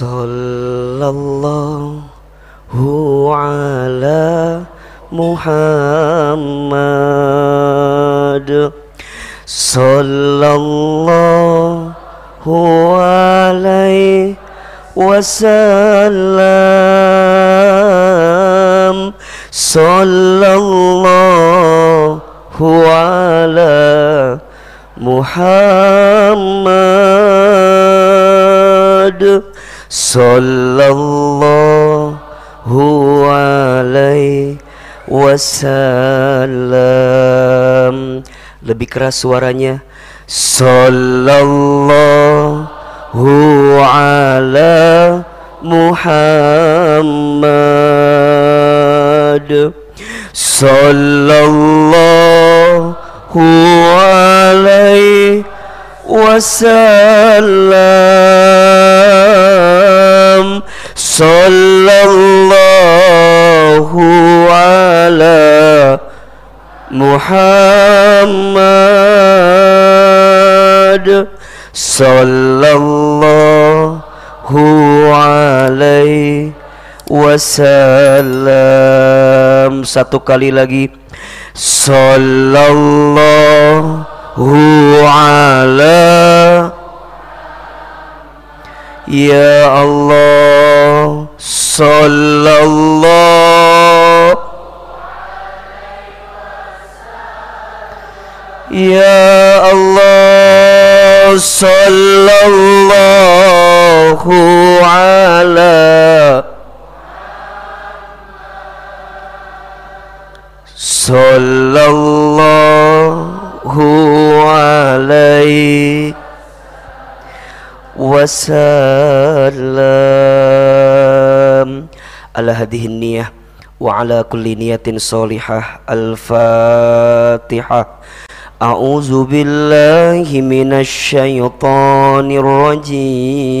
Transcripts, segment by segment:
Sallallahu ala Muhammad. Sallallahu alaihi wasallam. Sallallahu ala Muhammad wasallam. Lebih keras suaranya. Sallallahu ala Muhammad. Sallallahu alaihi wasallam Sallallahu ala Muhammad. Sallallahu alaihi wasallam. Satu kali lagi. Sallallahu ala Ya Allah Sallallahu Ya Allah Sallallahu ala Sallallahu alaihi wasallam ala hadhihi niyah wa ala kulli niyatin salihah al-fatihah a'udzu billahi minasy syaithanir rajim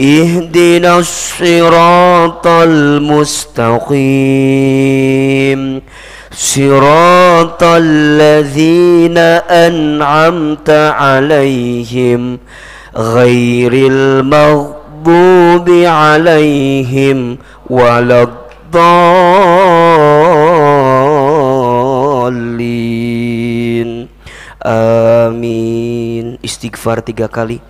اهدنا الصراط المستقيم. صراط الذين أنعمت عليهم غير المغضوب عليهم ولا الضالين. آمين. استغفار tiga kali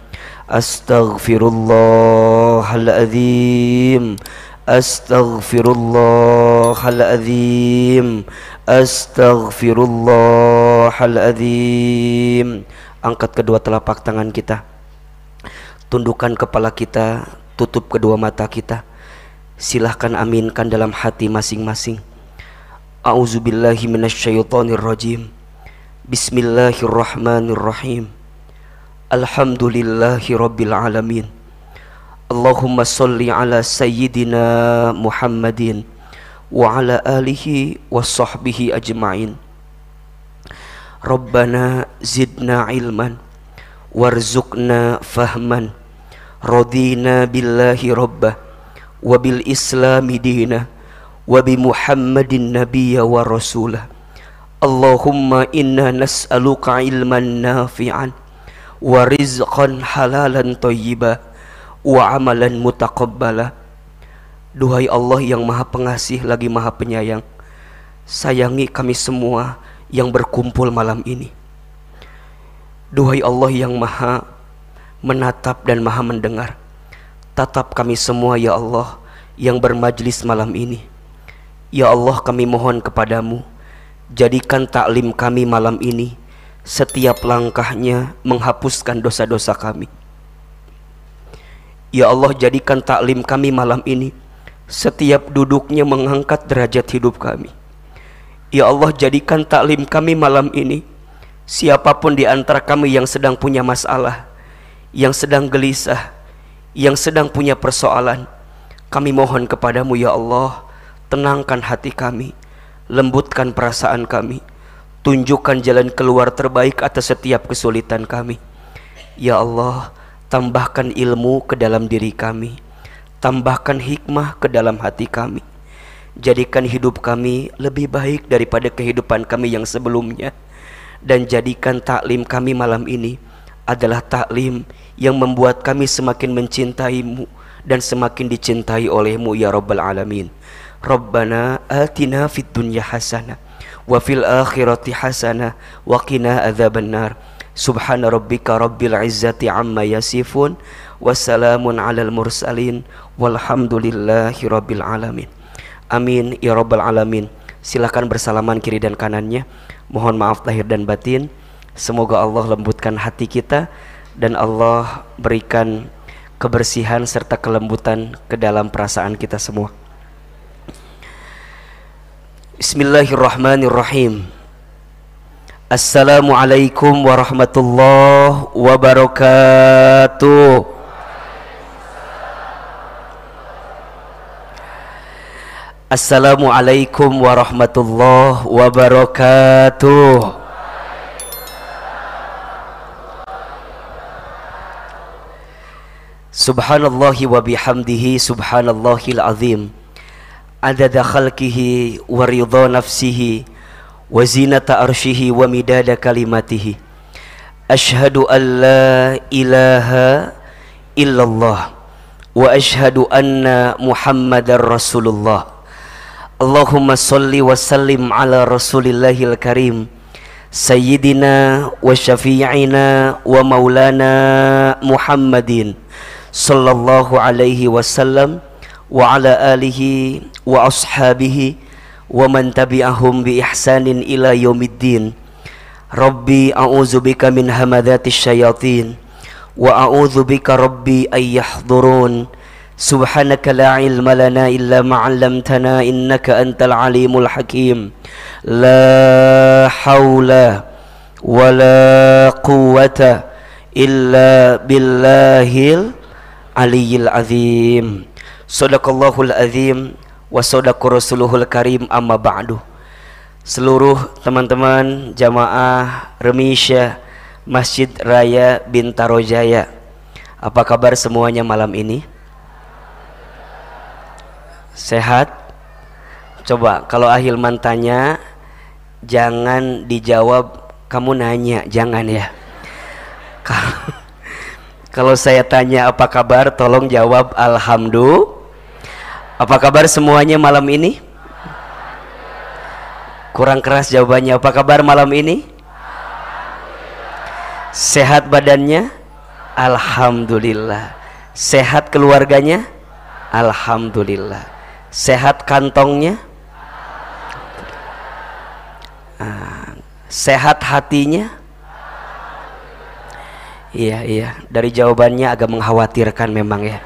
Astaghfirullahaladzim. Astaghfirullahaladzim. Astaghfirullahaladzim. Angkat kedua telapak tangan kita. Tundukkan kepala kita. Tutup kedua mata kita. Silahkan aminkan dalam hati masing-masing. A'udzubillahi minasyaitonirrajim. Bismillahirrahmanirrahim Alhamdulillahi rabbil alamin Allahumma salli ala sayyidina Muhammadin wa ala alihi wa sahbihi ajma'in Rabbana zidna ilman warzuqna fahman radina billahi rabbah wa bil islami dina wa bi muhammadin nabiyya wa wa rizqan halalan thayyiba wa amalan mutaqabbala. Duhai Allah yang maha pengasih lagi maha penyayang Sayangi kami semua yang berkumpul malam ini. Duhai Allah yang maha menatap dan maha mendengar Tatap kami semua ya Allah yang bermajlis malam ini. Ya Allah kami mohon kepadamu Jadikan taklim kami malam ini setiap langkahnya menghapuskan dosa-dosa kami. Ya Allah jadikan taklim kami malam ini setiap duduknya mengangkat derajat hidup kami. Ya Allah jadikan taklim kami malam ini Siapa pun di antara kami yang sedang punya masalah, yang sedang gelisah, yang sedang punya persoalan, kami mohon kepadamu ya Allah, tenangkan hati kami, lembutkan perasaan kami, tunjukkan jalan keluar terbaik atas setiap kesulitan kami. Ya Allah, tambahkan ilmu ke dalam diri kami, tambahkan hikmah ke dalam hati kami. Jadikan hidup kami lebih baik daripada kehidupan kami yang sebelumnya dan jadikan taklim kami malam ini adalah taklim yang membuat kami semakin mencintaimu dan semakin dicintai olehmu ya Rabbal Alamin Rabbana atina fid dunya hasanah wa fil akhirati hasanah wa qina adzaban nar subhana rabbika rabbil izzati amma yasifun wassalamun alal mursalin walhamdulillahi rabbil alamin amin ya rabbal alamin silakan bersalaman kiri dan kanannya Mohon maaf lahir dan batin. Semoga Allah lembutkan hati kita dan Allah berikan kebersihan serta kelembutan ke dalam perasaan kita semua. Bismillahirrahmanirrahim. Assalamualaikum warahmatullahi wabarakatuh. Assalamualaikum warahmatullahi wabarakatuh Subhanallahi wa bihamdihi subhanallahil azim Adada khalqihi wa ridha nafsihi Wa zinata arshihi wa midada kalimatihi Ashhadu an la ilaha illallah Wa ashhadu anna muhammadar rasulullah Allahumma salli wa sallim ala rasulillahil karim Sayyidina wa syafi'ina wa maulana Muhammadin وعلى آله وأصحابه ومن تبعهم بإحسان إلى يوم الدين. ربي أعوذ بك من همذات الشياطين وأعوذ بك ربي أن يحضرون. سبحانك لا علم لنا إلا ما علمتنا إنك أنت العليم الحكيم. لا حول ولا قوة إلا بالله العلي العظيم. Sadaqallahul azim wa sadaqa rasuluhul karim amma ba'du. Seluruh teman-teman jamaah Remisya Masjid Raya Bintaro Jaya. Apa kabar semuanya malam ini? Sehat? Coba kalau Ahilman tanya jangan dijawab kamu nanya, jangan ya. Kalau saya tanya apa kabar, tolong jawab alhamdulillah apa kabar semuanya malam ini? Kurang keras jawabannya. Apa kabar malam ini? Sehat badannya? Alhamdulillah. Sehat keluarganya? Alhamdulillah sehat kantongnya ah, sehat hatinya iya iya dari jawabannya agak mengkhawatirkan memang ya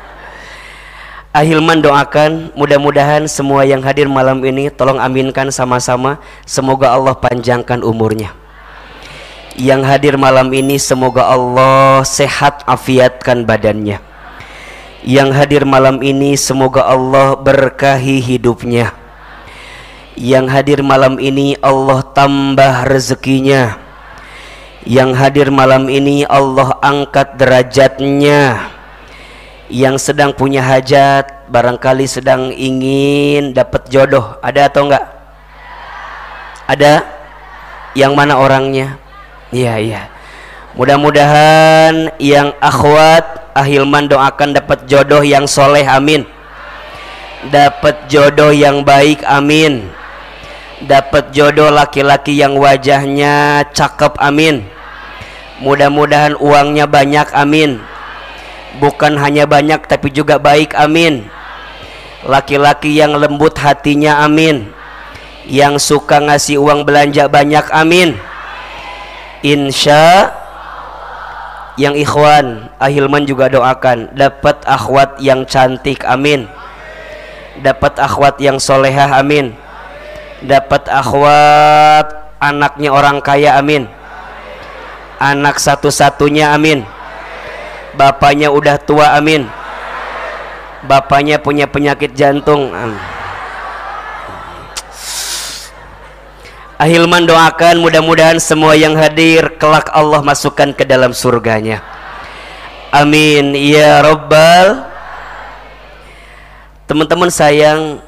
Ahilman doakan mudah-mudahan semua yang hadir malam ini tolong aminkan sama-sama semoga Allah panjangkan umurnya. Yang hadir malam ini semoga Allah sehat afiatkan badannya. Yang hadir malam ini semoga Allah berkahi hidupnya. Yang hadir malam ini Allah tambah rezekinya. Yang hadir malam ini Allah angkat derajatnya yang sedang punya hajat barangkali sedang ingin dapat jodoh. Ada atau enggak? Ada? Yang mana orangnya? Iya iya. Mudah-mudahan yang akhwat Ahilman doakan dapat jodoh yang soleh amin. Dapat jodoh yang baik amin. Dapat jodoh laki-laki yang wajahnya cakep amin. Mudah-mudahan uangnya banyak amin bukan hanya banyak tapi juga baik amin. Laki-laki yang lembut hatinya amin. Yang suka ngasih uang belanja banyak amin. Insya yang ikhwan Ahilman juga doakan dapat akhwat yang cantik amin. Dapat akhwat yang solehah amin. Dapat akhwat anaknya orang kaya amin. Anak satu-satunya amin bapaknya udah tua amin bapaknya punya penyakit jantung amin. Ahilman doakan mudah-mudahan semua yang hadir kelak Allah masukkan ke dalam surganya. Amin ya Rabbal. Teman-teman sayang,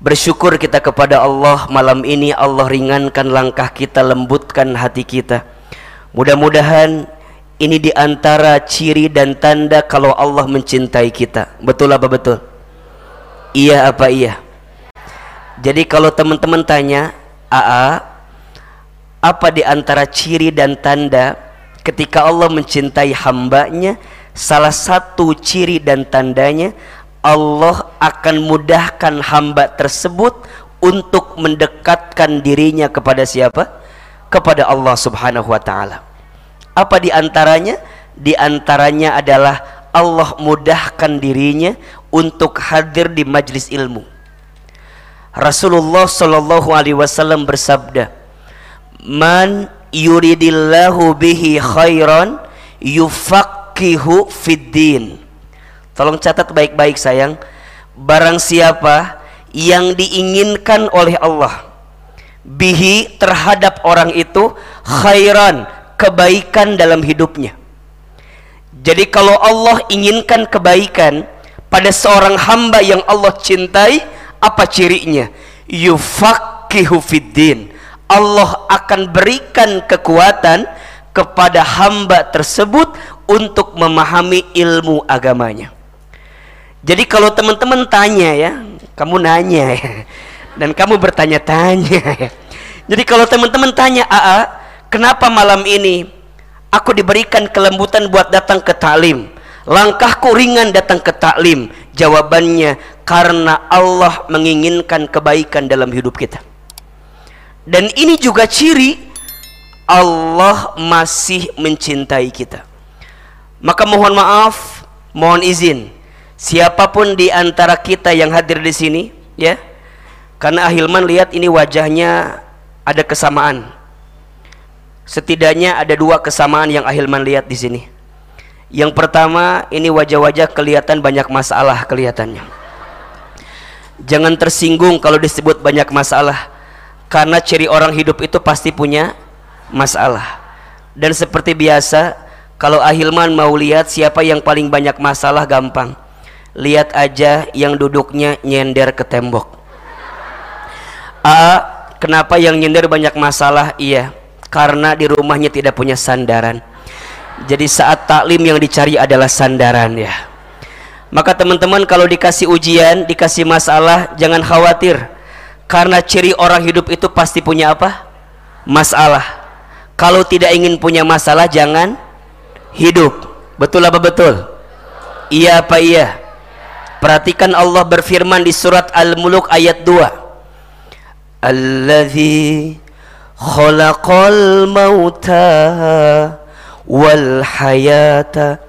bersyukur kita kepada Allah malam ini Allah ringankan langkah kita, lembutkan hati kita. Mudah-mudahan ini di antara ciri dan tanda kalau Allah mencintai kita. Betul apa betul? Iya apa iya? Jadi kalau teman-teman tanya, AA apa di antara ciri dan tanda ketika Allah mencintai hambanya salah satu ciri dan tandanya Allah akan mudahkan hamba tersebut untuk mendekatkan dirinya kepada siapa? kepada Allah subhanahu wa ta'ala apa di antaranya? di antaranya adalah Allah mudahkan dirinya untuk hadir di majlis ilmu Rasulullah Shallallahu Alaihi Wasallam bersabda, "Man yuridillahu bihi khairan yufaqihu fiddin." Tolong catat baik-baik sayang. Barang siapa yang diinginkan oleh Allah bihi terhadap orang itu khairan kebaikan dalam hidupnya. Jadi kalau Allah inginkan kebaikan pada seorang hamba yang Allah cintai, apa cirinya? Yufaqihu fiddin. Allah akan berikan kekuatan kepada hamba tersebut untuk memahami ilmu agamanya. Jadi kalau teman-teman tanya ya, kamu nanya ya, dan kamu bertanya-tanya ya. Jadi kalau teman-teman tanya, "Aa, kenapa malam ini aku diberikan kelembutan buat datang ke taklim?" Langkahku ringan datang ke taklim. Jawabannya karena Allah menginginkan kebaikan dalam hidup kita. Dan ini juga ciri Allah masih mencintai kita. Maka mohon maaf mohon izin. Siapa pun di antara kita yang hadir di sini ya. Karena Ahilman lihat ini wajahnya ada kesamaan setidaknya ada dua kesamaan yang Ahilman lihat di sini yang pertama ini wajah-wajah kelihatan banyak masalah kelihatannya Jangan tersinggung kalau disebut banyak masalah karena ciri orang hidup itu pasti punya masalah. Dan seperti biasa, kalau Ahilman mau lihat siapa yang paling banyak masalah gampang. Lihat aja yang duduknya nyender ke tembok. A, kenapa yang nyender banyak masalah? Iya, karena di rumahnya tidak punya sandaran. Jadi saat taklim yang dicari adalah sandaran ya. Maka teman-teman kalau dikasih ujian, dikasih masalah, jangan khawatir. Karena ciri orang hidup itu pasti punya apa? Masalah. Kalau tidak ingin punya masalah, jangan hidup. Betul apa betul? Iya apa iya? Perhatikan Allah berfirman di surat Al-Muluk ayat 2. Alladzi khalaqal mauta wal hayata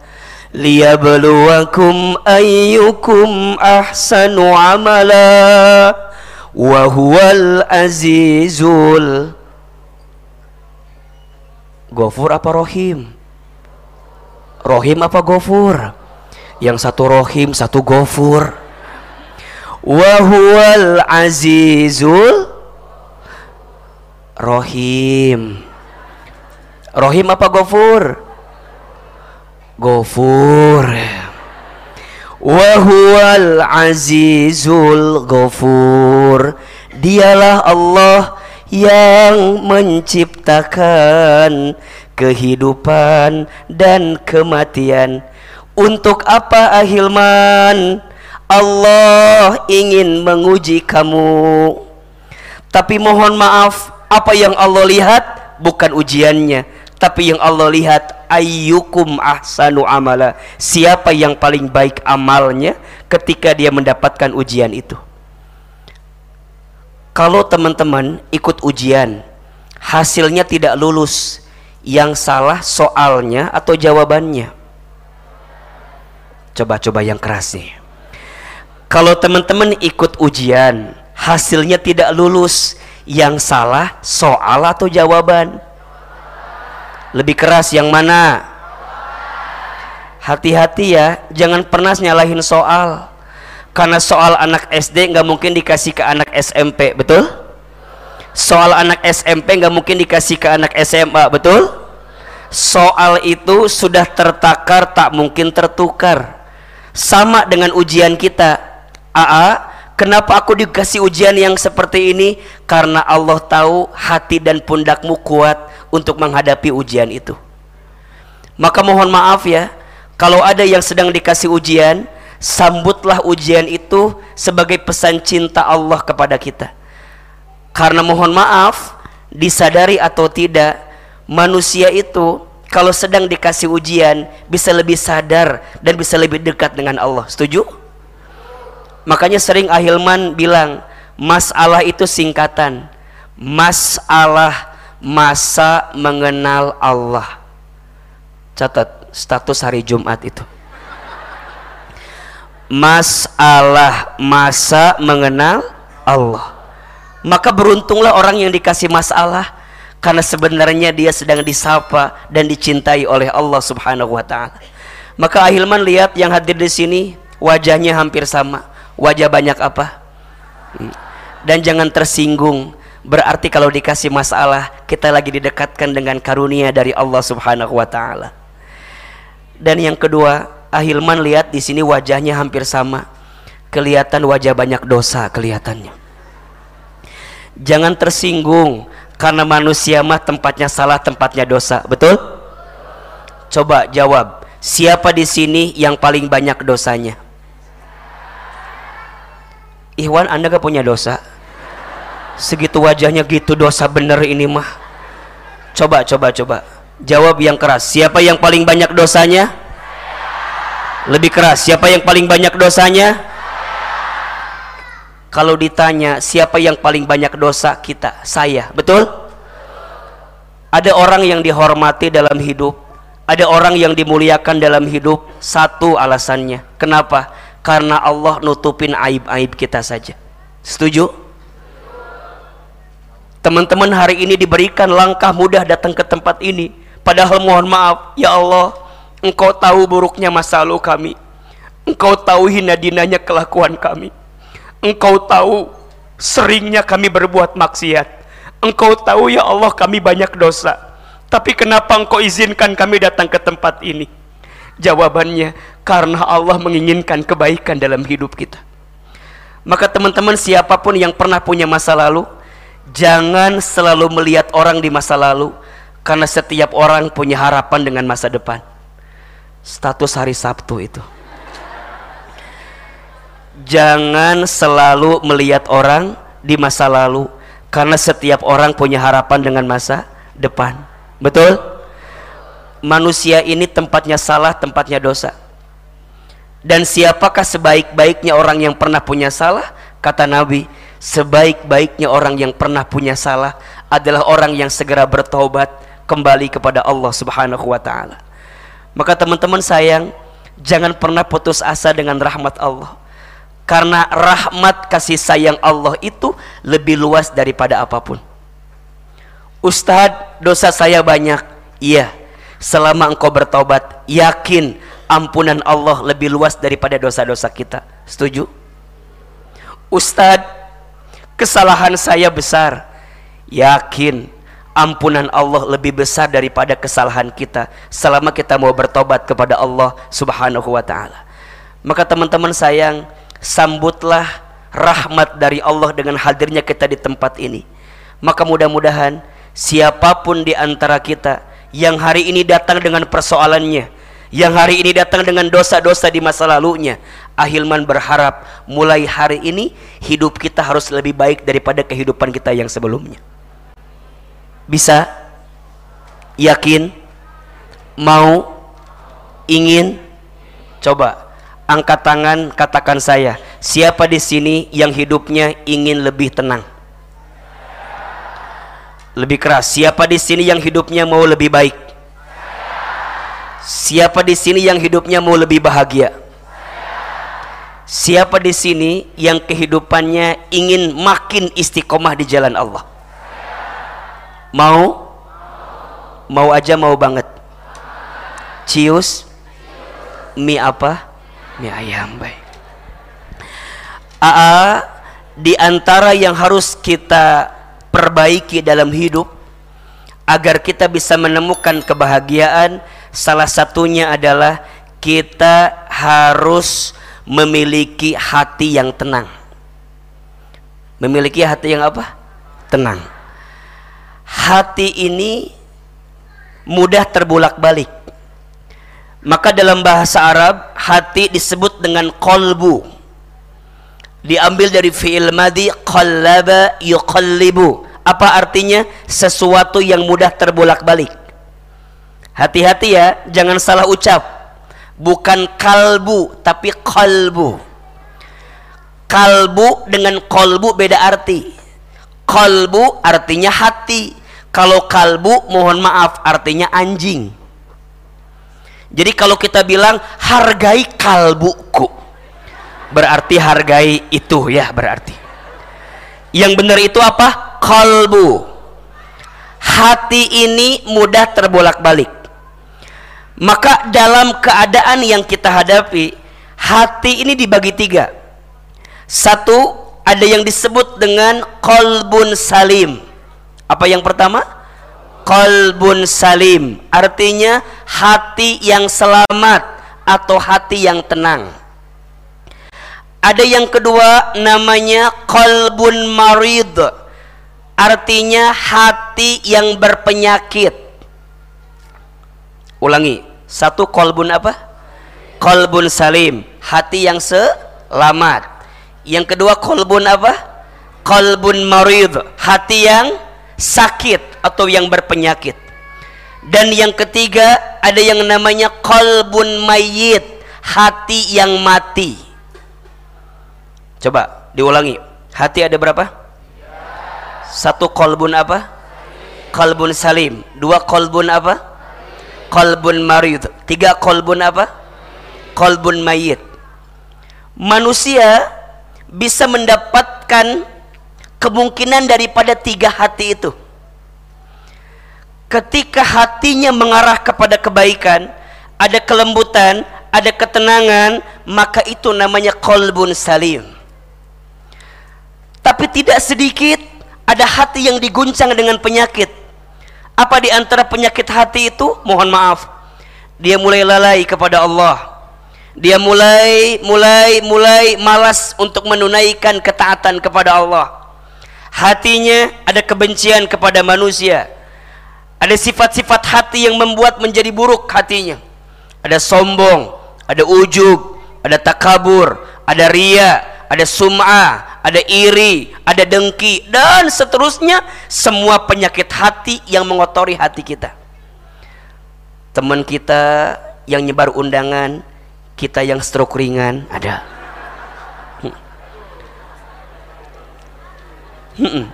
liyabluwakum ayyukum ahsanu amala wa huwal azizul Gofur apa Rohim? Rohim apa Gofur? Yang satu Rohim, satu Gofur. Wahual azizul Rohim. Rohim apa Gofur? Ghafur Wahuwal azizul ghafur Dialah Allah yang menciptakan kehidupan dan kematian Untuk apa ahilman? Allah ingin menguji kamu Tapi mohon maaf Apa yang Allah lihat? Bukan ujiannya. Tapi yang Allah lihat ayyukum ahsanu amala. Siapa yang paling baik amalnya ketika dia mendapatkan ujian itu? Kalau teman-teman ikut ujian hasilnya tidak lulus. Yang salah soalnya atau jawabannya? Coba-coba yang keras nih. Kalau teman-teman ikut ujian hasilnya tidak lulus yang salah soal atau jawaban Lebih keras yang mana? Hati-hati ya, jangan pernah nyalahin soal. Karena soal anak SD nggak mungkin dikasih ke anak SMP, betul? Soal anak SMP nggak mungkin dikasih ke anak SMA, betul? Soal itu sudah tertakar, tak mungkin tertukar. Sama dengan ujian kita. AA, kenapa aku dikasih ujian yang seperti ini? Karena Allah tahu hati dan pundakmu kuat untuk menghadapi ujian itu. Maka mohon maaf ya, kalau ada yang sedang dikasih ujian, sambutlah ujian itu sebagai pesan cinta Allah kepada kita. Karena mohon maaf, disadari atau tidak, manusia itu kalau sedang dikasih ujian bisa lebih sadar dan bisa lebih dekat dengan Allah. Setuju? Makanya sering Ahilman bilang, masalah itu singkatan. Masalah masa mengenal Allah catat status hari Jumat itu masalah masa mengenal Allah maka beruntunglah orang yang dikasih masalah karena sebenarnya dia sedang disapa dan dicintai oleh Allah Subhanahu wa taala. Maka Ahilman lihat yang hadir di sini wajahnya hampir sama. Wajah banyak apa? Hmm. Dan jangan tersinggung Berarti kalau dikasih masalah, kita lagi didekatkan dengan karunia dari Allah Subhanahu wa taala. Dan yang kedua, Ahilman lihat di sini wajahnya hampir sama. Kelihatan wajah banyak dosa kelihatannya. Jangan tersinggung karena manusia mah tempatnya salah, tempatnya dosa. Betul? Coba jawab. Siapa di sini yang paling banyak dosanya? Ikhwan, Anda gak punya dosa? segitu wajahnya gitu dosa bener ini mah. Coba coba coba. Jawab yang keras. Siapa yang paling banyak dosanya? Lebih keras. Siapa yang paling banyak dosanya? Kalau ditanya siapa yang paling banyak dosa kita? Saya. Betul? Ada orang yang dihormati dalam hidup. Ada orang yang dimuliakan dalam hidup. Satu alasannya. Kenapa karena Allah nutupin aib-aib kita saja setuju Teman-teman hari ini diberikan langkah mudah datang ke tempat ini. Padahal mohon maaf, ya Allah, Engkau tahu buruknya masa lalu kami. Engkau tahu hina dinanya kelakuan kami. Engkau tahu seringnya kami berbuat maksiat. Engkau tahu ya Allah kami banyak dosa. Tapi kenapa engkau izinkan kami datang ke tempat ini? Jawabannya, karena Allah menginginkan kebaikan dalam hidup kita. Maka teman-teman siapa pun yang pernah punya masa lalu, Jangan selalu melihat orang di masa lalu karena setiap orang punya harapan dengan masa depan. Status hari Sabtu itu. Jangan selalu melihat orang di masa lalu karena setiap orang punya harapan dengan masa depan. Betul? Manusia ini tempatnya salah, tempatnya dosa. Dan siapakah sebaik-baiknya orang yang pernah punya salah? Kata Nabi, sebaik-baiknya orang yang pernah punya salah adalah orang yang segera bertobat kembali kepada Allah Subhanahu wa taala. Maka teman-teman sayang, jangan pernah putus asa dengan rahmat Allah. Karena rahmat kasih sayang Allah itu lebih luas daripada apa pun. Ustadz, dosa saya banyak. Iya, selama engkau bertobat, yakin ampunan Allah lebih luas daripada dosa-dosa kita. Setuju? Ustadz, kesalahan saya besar yakin ampunan Allah lebih besar daripada kesalahan kita selama kita mau bertobat kepada Allah subhanahu wa ta'ala maka teman-teman sayang sambutlah rahmat dari Allah dengan hadirnya kita di tempat ini maka mudah-mudahan siapa pun di antara kita yang hari ini datang dengan persoalannya. Yang hari ini datang dengan dosa-dosa di masa lalunya. Ahilman berharap mulai hari ini hidup kita harus lebih baik daripada kehidupan kita yang sebelumnya. Bisa yakin mau ingin? Coba angkat tangan katakan saya siapa di sini yang hidupnya ingin lebih tenang lebih keras siapa di sini yang hidupnya mau lebih baik Siapa di sini yang hidupnya mau lebih bahagia? Siapa di sini yang kehidupannya ingin makin istiqomah di jalan Allah? Mau? mau aja mau banget cius mie apa mie ayam baik Aa di antara yang harus kita perbaiki dalam hidup agar kita bisa menemukan kebahagiaan. Salah satunya adalah kita harus memiliki hati yang tenang. Memiliki hati yang apa? tenang. Hati ini mudah terbolak-balik. Maka dalam bahasa Arab hati disebut dengan kolbu diambil dari fi'il madi qallaba yuqallibu. Apa artinya? Sesuatu yang mudah terbolak-balik. Hati-hati ya jangan salah ucap. Bukan kalbu tapi kalbu kalbu dengan kolbu beda arti. Kolbu artinya hati. Kalau kalbu mohon maaf artinya anjing. Jadi kalau kita bilang hargai kalbuku berarti hargai itu ya berarti. Yang benar itu apa? Kalbu hati ini mudah terbolak-balik. Maka dalam keadaan yang kita hadapi hati ini dibagi tiga. Satu ada yang disebut dengan kolbun salim. Apa yang pertama? Kolbun salim. Artinya hati yang selamat atau hati yang tenang ada yang kedua namanya kolbun marid. Artinya hati yang berpenyakit. Ulangi. Satu kolbun apa? Kolbun salim. Hati yang selamat. Yang kedua kolbun apa? Kolbun marid. Hati yang sakit atau yang berpenyakit. Dan yang ketiga ada yang namanya kolbun mayit. Hati yang mati Coba diulangi. Hati ada berapa? Satu kolbun apa? Kolbun salim. Dua kolbun apa? Kolbun marid. Tiga kolbun apa? Kolbun mayit. Manusia bisa mendapatkan kemungkinan daripada tiga hati itu. Ketika hatinya mengarah kepada kebaikan, ada kelembutan, ada ketenangan, maka itu namanya kolbun salim tapi tidak sedikit ada hati yang diguncang dengan penyakit. Apa di antara penyakit hati itu? Mohon maaf. Dia mulai lalai kepada Allah. Dia mulai mulai mulai malas untuk menunaikan ketaatan kepada Allah. Hatinya ada kebencian kepada manusia. Ada sifat-sifat hati yang membuat menjadi buruk hatinya. Ada sombong, ada ujub, ada takabur, ada ria, ada sum'ah, ada iri, ada dengki dan seterusnya semua penyakit hati yang mengotori hati kita. Teman kita yang nyebar undangan, kita yang stroke ringan ada. Hmm.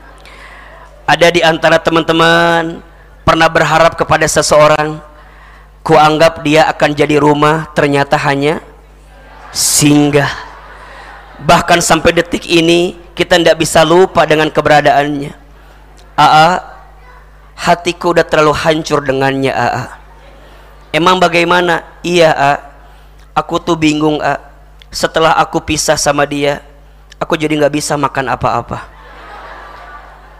Ada di antara teman-teman pernah berharap kepada seseorang, kuanggap dia akan jadi rumah, ternyata hanya singgah bahkan sampai detik ini kita tidak bisa lupa dengan keberadaannya. Aa hatiku udah terlalu hancur dengannya Aa. Emang bagaimana? Iya A aku tuh bingung A setelah aku pisah sama dia aku jadi nggak bisa makan apa-apa.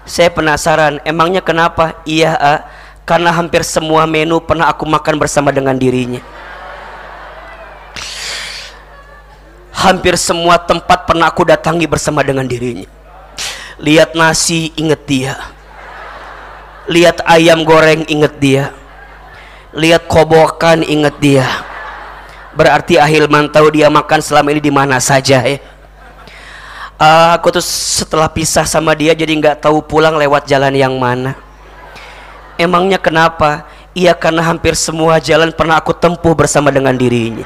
Saya penasaran emangnya kenapa? Iya A karena hampir semua menu pernah aku makan bersama dengan dirinya hampir semua tempat pernah aku datangi bersama dengan dirinya. Lihat nasi inget dia. Lihat ayam goreng inget dia. Lihat kobokan inget dia. Berarti ahil mantau dia makan selama ini di mana saja ya. Uh, aku tuh setelah pisah sama dia jadi nggak tahu pulang lewat jalan yang mana. Emangnya kenapa? Iya karena hampir semua jalan pernah aku tempuh bersama dengan dirinya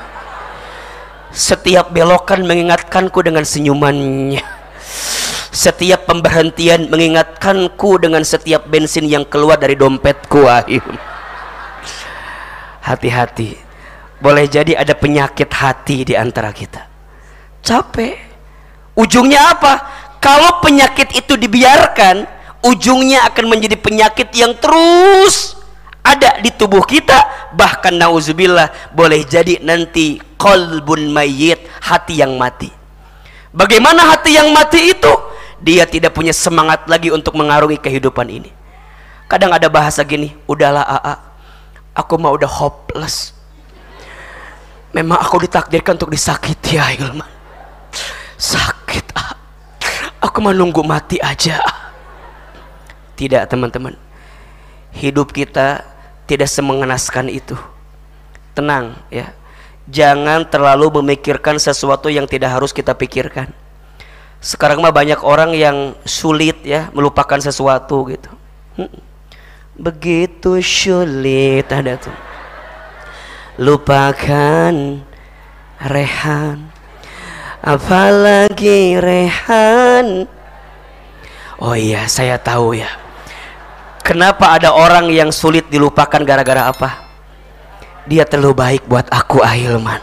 setiap belokan mengingatkanku dengan senyumannya. Setiap pemberhentian mengingatkanku dengan setiap bensin yang keluar dari dompetku. Hati-hati. Boleh jadi ada penyakit hati di antara kita. Capek. Ujungnya apa? Kalau penyakit itu dibiarkan, ujungnya akan menjadi penyakit yang terus ada di tubuh kita. Bahkan nauzubillah boleh jadi nanti kolbun mayit hati yang mati. Bagaimana hati yang mati itu? Dia tidak punya semangat lagi untuk mengarungi kehidupan ini. Kadang ada bahasa gini udahlah AA aku mah udah hopeless. Memang aku ditakdirkan untuk disakiti ya Hilman. Sakit aku menunggu mati aja tidak teman-teman. Hidup kita tidak semengenaskan itu. Tenang ya. Jangan terlalu memikirkan sesuatu yang tidak harus kita pikirkan. Sekarang mah banyak orang yang sulit ya melupakan sesuatu gitu. Hmm. begitu sulit ada tuh. Lupakan Rehan. Apalagi Rehan. Oh iya saya tahu ya Kenapa ada orang yang sulit dilupakan gara-gara apa? Dia terlalu baik buat aku Ahilman.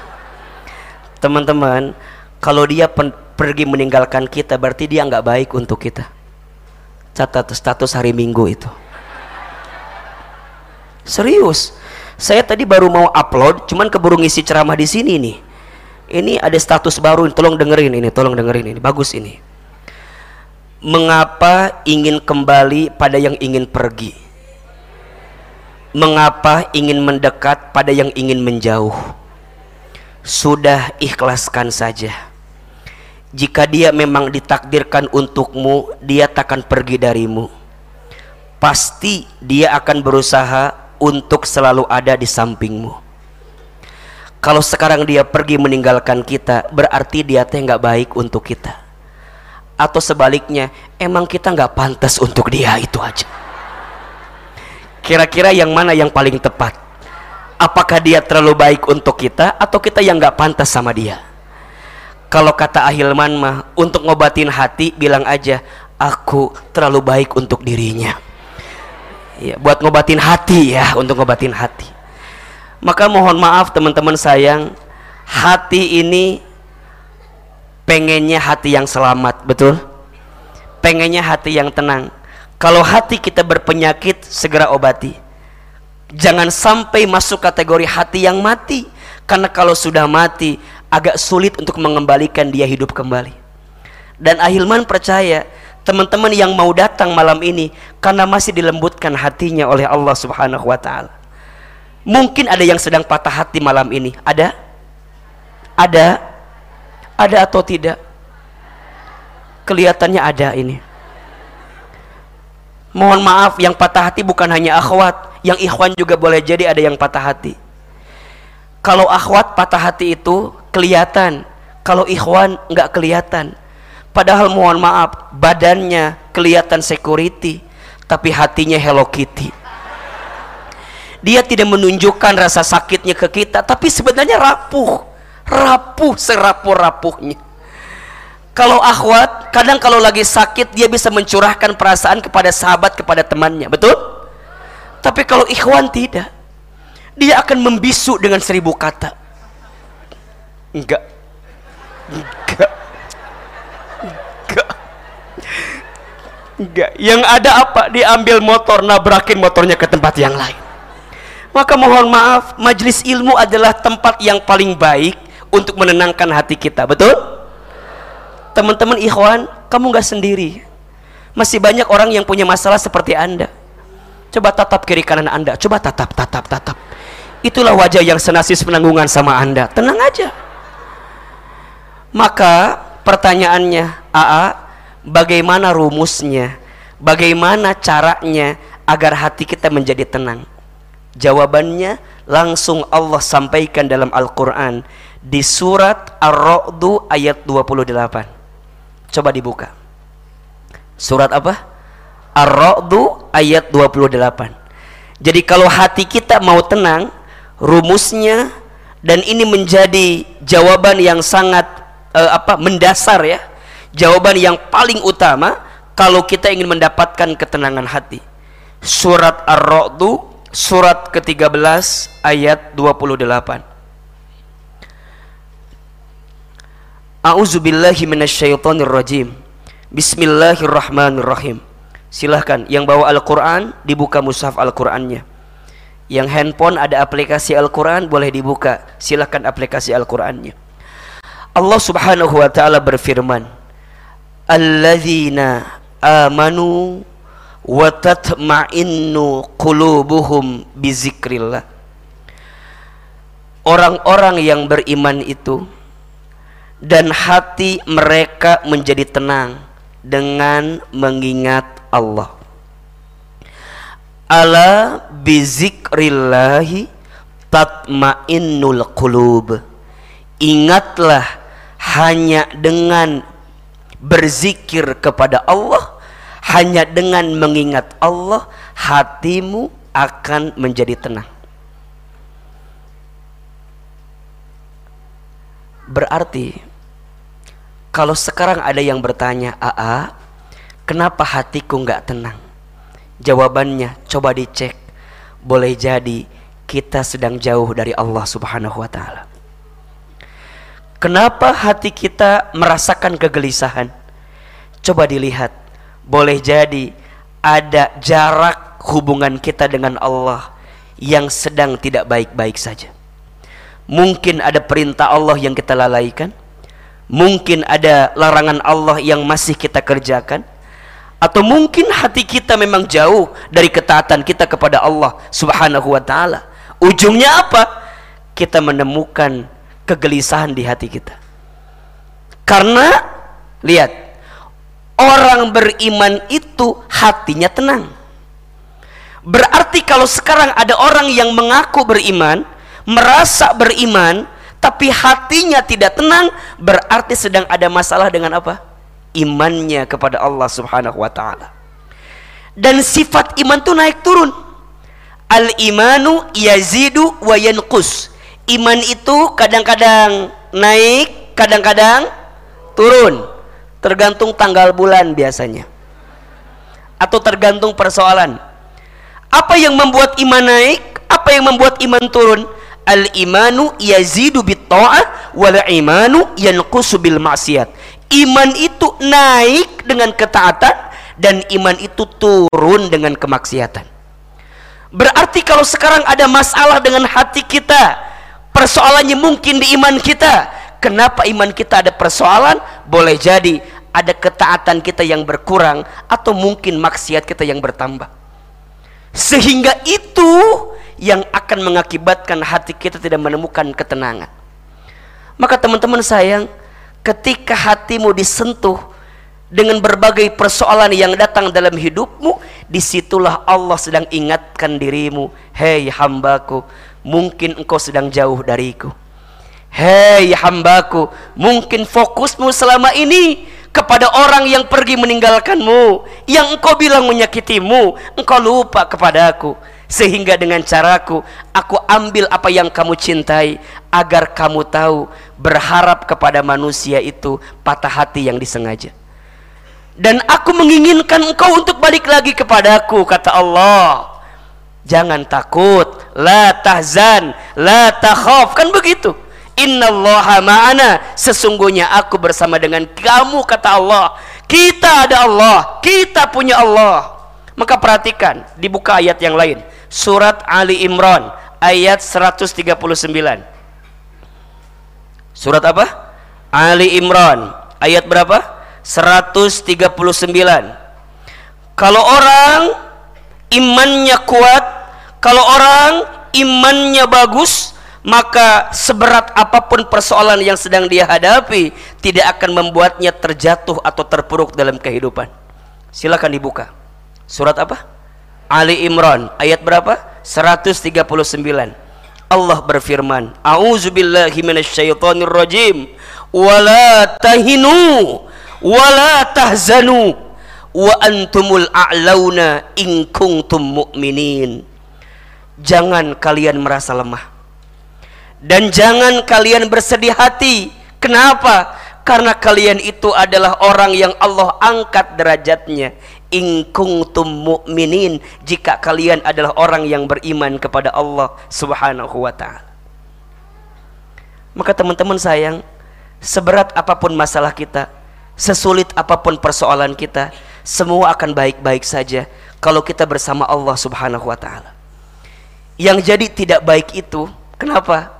Teman-teman, kalau dia pergi meninggalkan kita berarti dia nggak baik untuk kita. Catat status hari Minggu itu. Serius. Saya tadi baru mau upload, cuman keburu ngisi ceramah di sini nih. Ini ada status baru, tolong dengerin ini, tolong dengerin ini. Bagus ini mengapa ingin kembali pada yang ingin pergi? Mengapa ingin mendekat pada yang ingin menjauh? Sudah ikhlaskan saja. Jika dia memang ditakdirkan untukmu dia takkan pergi darimu. Pasti dia akan berusaha untuk selalu ada di sampingmu. Kalau sekarang dia pergi meninggalkan kita berarti dia teh nggak baik untuk kita atau sebaliknya emang kita nggak pantas untuk dia itu aja. Kira-kira yang mana yang paling tepat? Apakah dia terlalu baik untuk kita atau kita yang nggak pantas sama dia? Kalau kata Ahilman mah untuk ngobatin hati bilang aja aku terlalu baik untuk dirinya. Ya buat ngobatin hati ya untuk ngobatin hati. Maka mohon maaf teman-teman sayang hati ini pengennya hati yang selamat betul pengennya hati yang tenang kalau hati kita berpenyakit segera obati jangan sampai masuk kategori hati yang mati karena kalau sudah mati agak sulit untuk mengembalikan dia hidup kembali dan Ahilman percaya teman-teman yang mau datang malam ini karena masih dilembutkan hatinya oleh Allah Subhanahu wa taala. Mungkin ada yang sedang patah hati malam ini. Ada? Ada? Ada atau tidak? Kelihatannya ada ini. Mohon maaf, yang patah hati bukan hanya akhwat, yang ikhwan juga boleh jadi ada yang patah hati. Kalau akhwat patah hati itu kelihatan, kalau ikhwan nggak kelihatan. Padahal mohon maaf, badannya kelihatan security, tapi hatinya Hello Kitty. Dia tidak menunjukkan rasa sakitnya ke kita, tapi sebenarnya rapuh rapuh serapuh-rapuhnya. Kalau akhwat kadang kalau lagi sakit dia bisa mencurahkan perasaan kepada sahabat kepada temannya. Betul? Tapi kalau ikhwan tidak dia akan membisu dengan seribu kata. Enggak. Enggak. Enggak. Enggak. Yang ada apa? Diambil motor nabrakin motornya ke tempat yang lain. Maka mohon maaf majelis ilmu adalah tempat yang paling baik untuk menenangkan hati kita betul? Teman-teman ikhwan kamu nggak sendiri. Masih banyak orang yang punya masalah seperti anda. Coba tatap kiri kanan anda. Coba tatap tatap tatap. Itulah wajah yang senasis penanggungan sama anda. Tenang aja. Maka pertanyaannya AA bagaimana rumusnya? Bagaimana caranya agar hati kita menjadi tenang? Jawabannya langsung Allah sampaikan dalam Al-Quran di surat Ar-Ra'du ayat 28 coba dibuka. Surat apa? Ar-Ra'du ayat 28 jadi kalau hati kita mau tenang rumusnya dan ini menjadi jawaban yang sangat uh, apa mendasar ya. Jawaban yang paling utama kalau kita ingin mendapatkan ketenangan hati. Surat Ar-Ra'du surat ke-13 ayat 28 A'udzubillahi minasyaitonir rajim. Bismillahirrahmanirrahim. Silahkan yang bawa Al-Quran dibuka mushaf Al-Qurannya. Yang handphone ada aplikasi Al-Quran boleh dibuka. Silakan aplikasi Al-Qurannya. Allah Subhanahu wa taala berfirman, "Alladzina amanu wa tatma'innu qulubuhum bizikrillah." Orang-orang yang beriman itu dan hati mereka menjadi tenang dengan mengingat Allah. Ala bizikrillahi tatmainnul qulub. Ingatlah hanya dengan berzikir kepada Allah hanya dengan mengingat Allah hatimu akan menjadi tenang. Berarti kalau sekarang ada yang bertanya AA kenapa hatiku nggak tenang Jawabannya coba dicek. Boleh jadi kita sedang jauh dari Allah Subhanahu wa taala. Kenapa hati kita merasakan kegelisahan? Coba dilihat. Boleh jadi ada jarak hubungan kita dengan Allah yang sedang tidak baik-baik saja. Mungkin ada perintah Allah yang kita lalaikan. Mungkin ada larangan Allah yang masih kita kerjakan atau mungkin hati kita memang jauh dari ketaatan kita kepada Allah Subhanahu wa taala. Ujungnya apa? Kita menemukan kegelisahan di hati kita. Karena lihat, orang beriman itu hatinya tenang. Berarti kalau sekarang ada orang yang mengaku beriman, merasa beriman, tapi hatinya tidak tenang, berarti sedang ada masalah dengan apa? imannya kepada Allah Subhanahu wa taala. Dan sifat iman itu naik turun. Al imanu yazidu wa yanqus. Iman itu kadang-kadang naik, kadang-kadang turun. Tergantung tanggal bulan biasanya. Atau tergantung persoalan. Apa yang membuat iman naik? Apa yang membuat iman turun? Al imanu yazidu bit ta'ah wal imanu yanqusu bil maksiat iman itu naik dengan ketaatan dan iman itu turun dengan kemaksiatan. Berarti kalau sekarang ada masalah dengan hati kita persoalannya mungkin di iman kita. Kenapa iman kita ada persoalan? Boleh jadi ada ketaatan kita yang berkurang atau mungkin maksiat kita yang bertambah. Sehingga itu yang akan mengakibatkan hati kita tidak menemukan ketenangan. Maka teman-teman sayang ketika hatimu disentuh dengan berbagai persoalan yang datang dalam hidupmu di situlah Allah sedang ingatkan dirimu. Hei hambaku mungkin engkau sedang jauh dariku. Hei hambaku mungkin fokusmu selama ini kepada orang yang pergi meninggalkanmu yang engkau bilang menyakitimu. Engkau lupa kepadaku sehingga dengan caraku aku ambil apa yang kamu cintai agar kamu tahu berharap kepada manusia itu patah hati yang disengaja. Dan aku menginginkan engkau untuk balik lagi kepadaku kata Allah. Jangan takut la tahzan la takhaf. Kan begitu? Innallaha ma'ana. Sesungguhnya aku bersama dengan kamu kata Allah. Kita ada Allah kita punya Allah maka perhatikan dibuka ayat yang lain. Surat Ali Imran ayat 139 surat apa? Ali Imran ayat berapa? 139 kalau orang imannya kuat kalau orang imannya bagus maka seberat apa pun persoalan yang sedang dia hadapi tidak akan membuatnya terjatuh atau terpuruk dalam kehidupan. Silakan dibuka surat apa? Ali Imran ayat berapa? 139 Allah berfirman A'udzubillahi minasyaitonir rajim wala tahinu wala tahzanu wa antumul a'launa in kuntum mu'minin Jangan kalian merasa lemah dan jangan kalian bersedih hati kenapa? karena kalian itu adalah orang yang Allah angkat derajatnya in kuntum mu'minin jika kalian adalah orang yang beriman kepada Allah Subhanahu wa taala. Maka teman-teman sayang, seberat apa pun masalah kita, sesulit apa pun persoalan kita, semua akan baik-baik saja kalau kita bersama Allah Subhanahu wa taala. Yang jadi tidak baik itu, kenapa?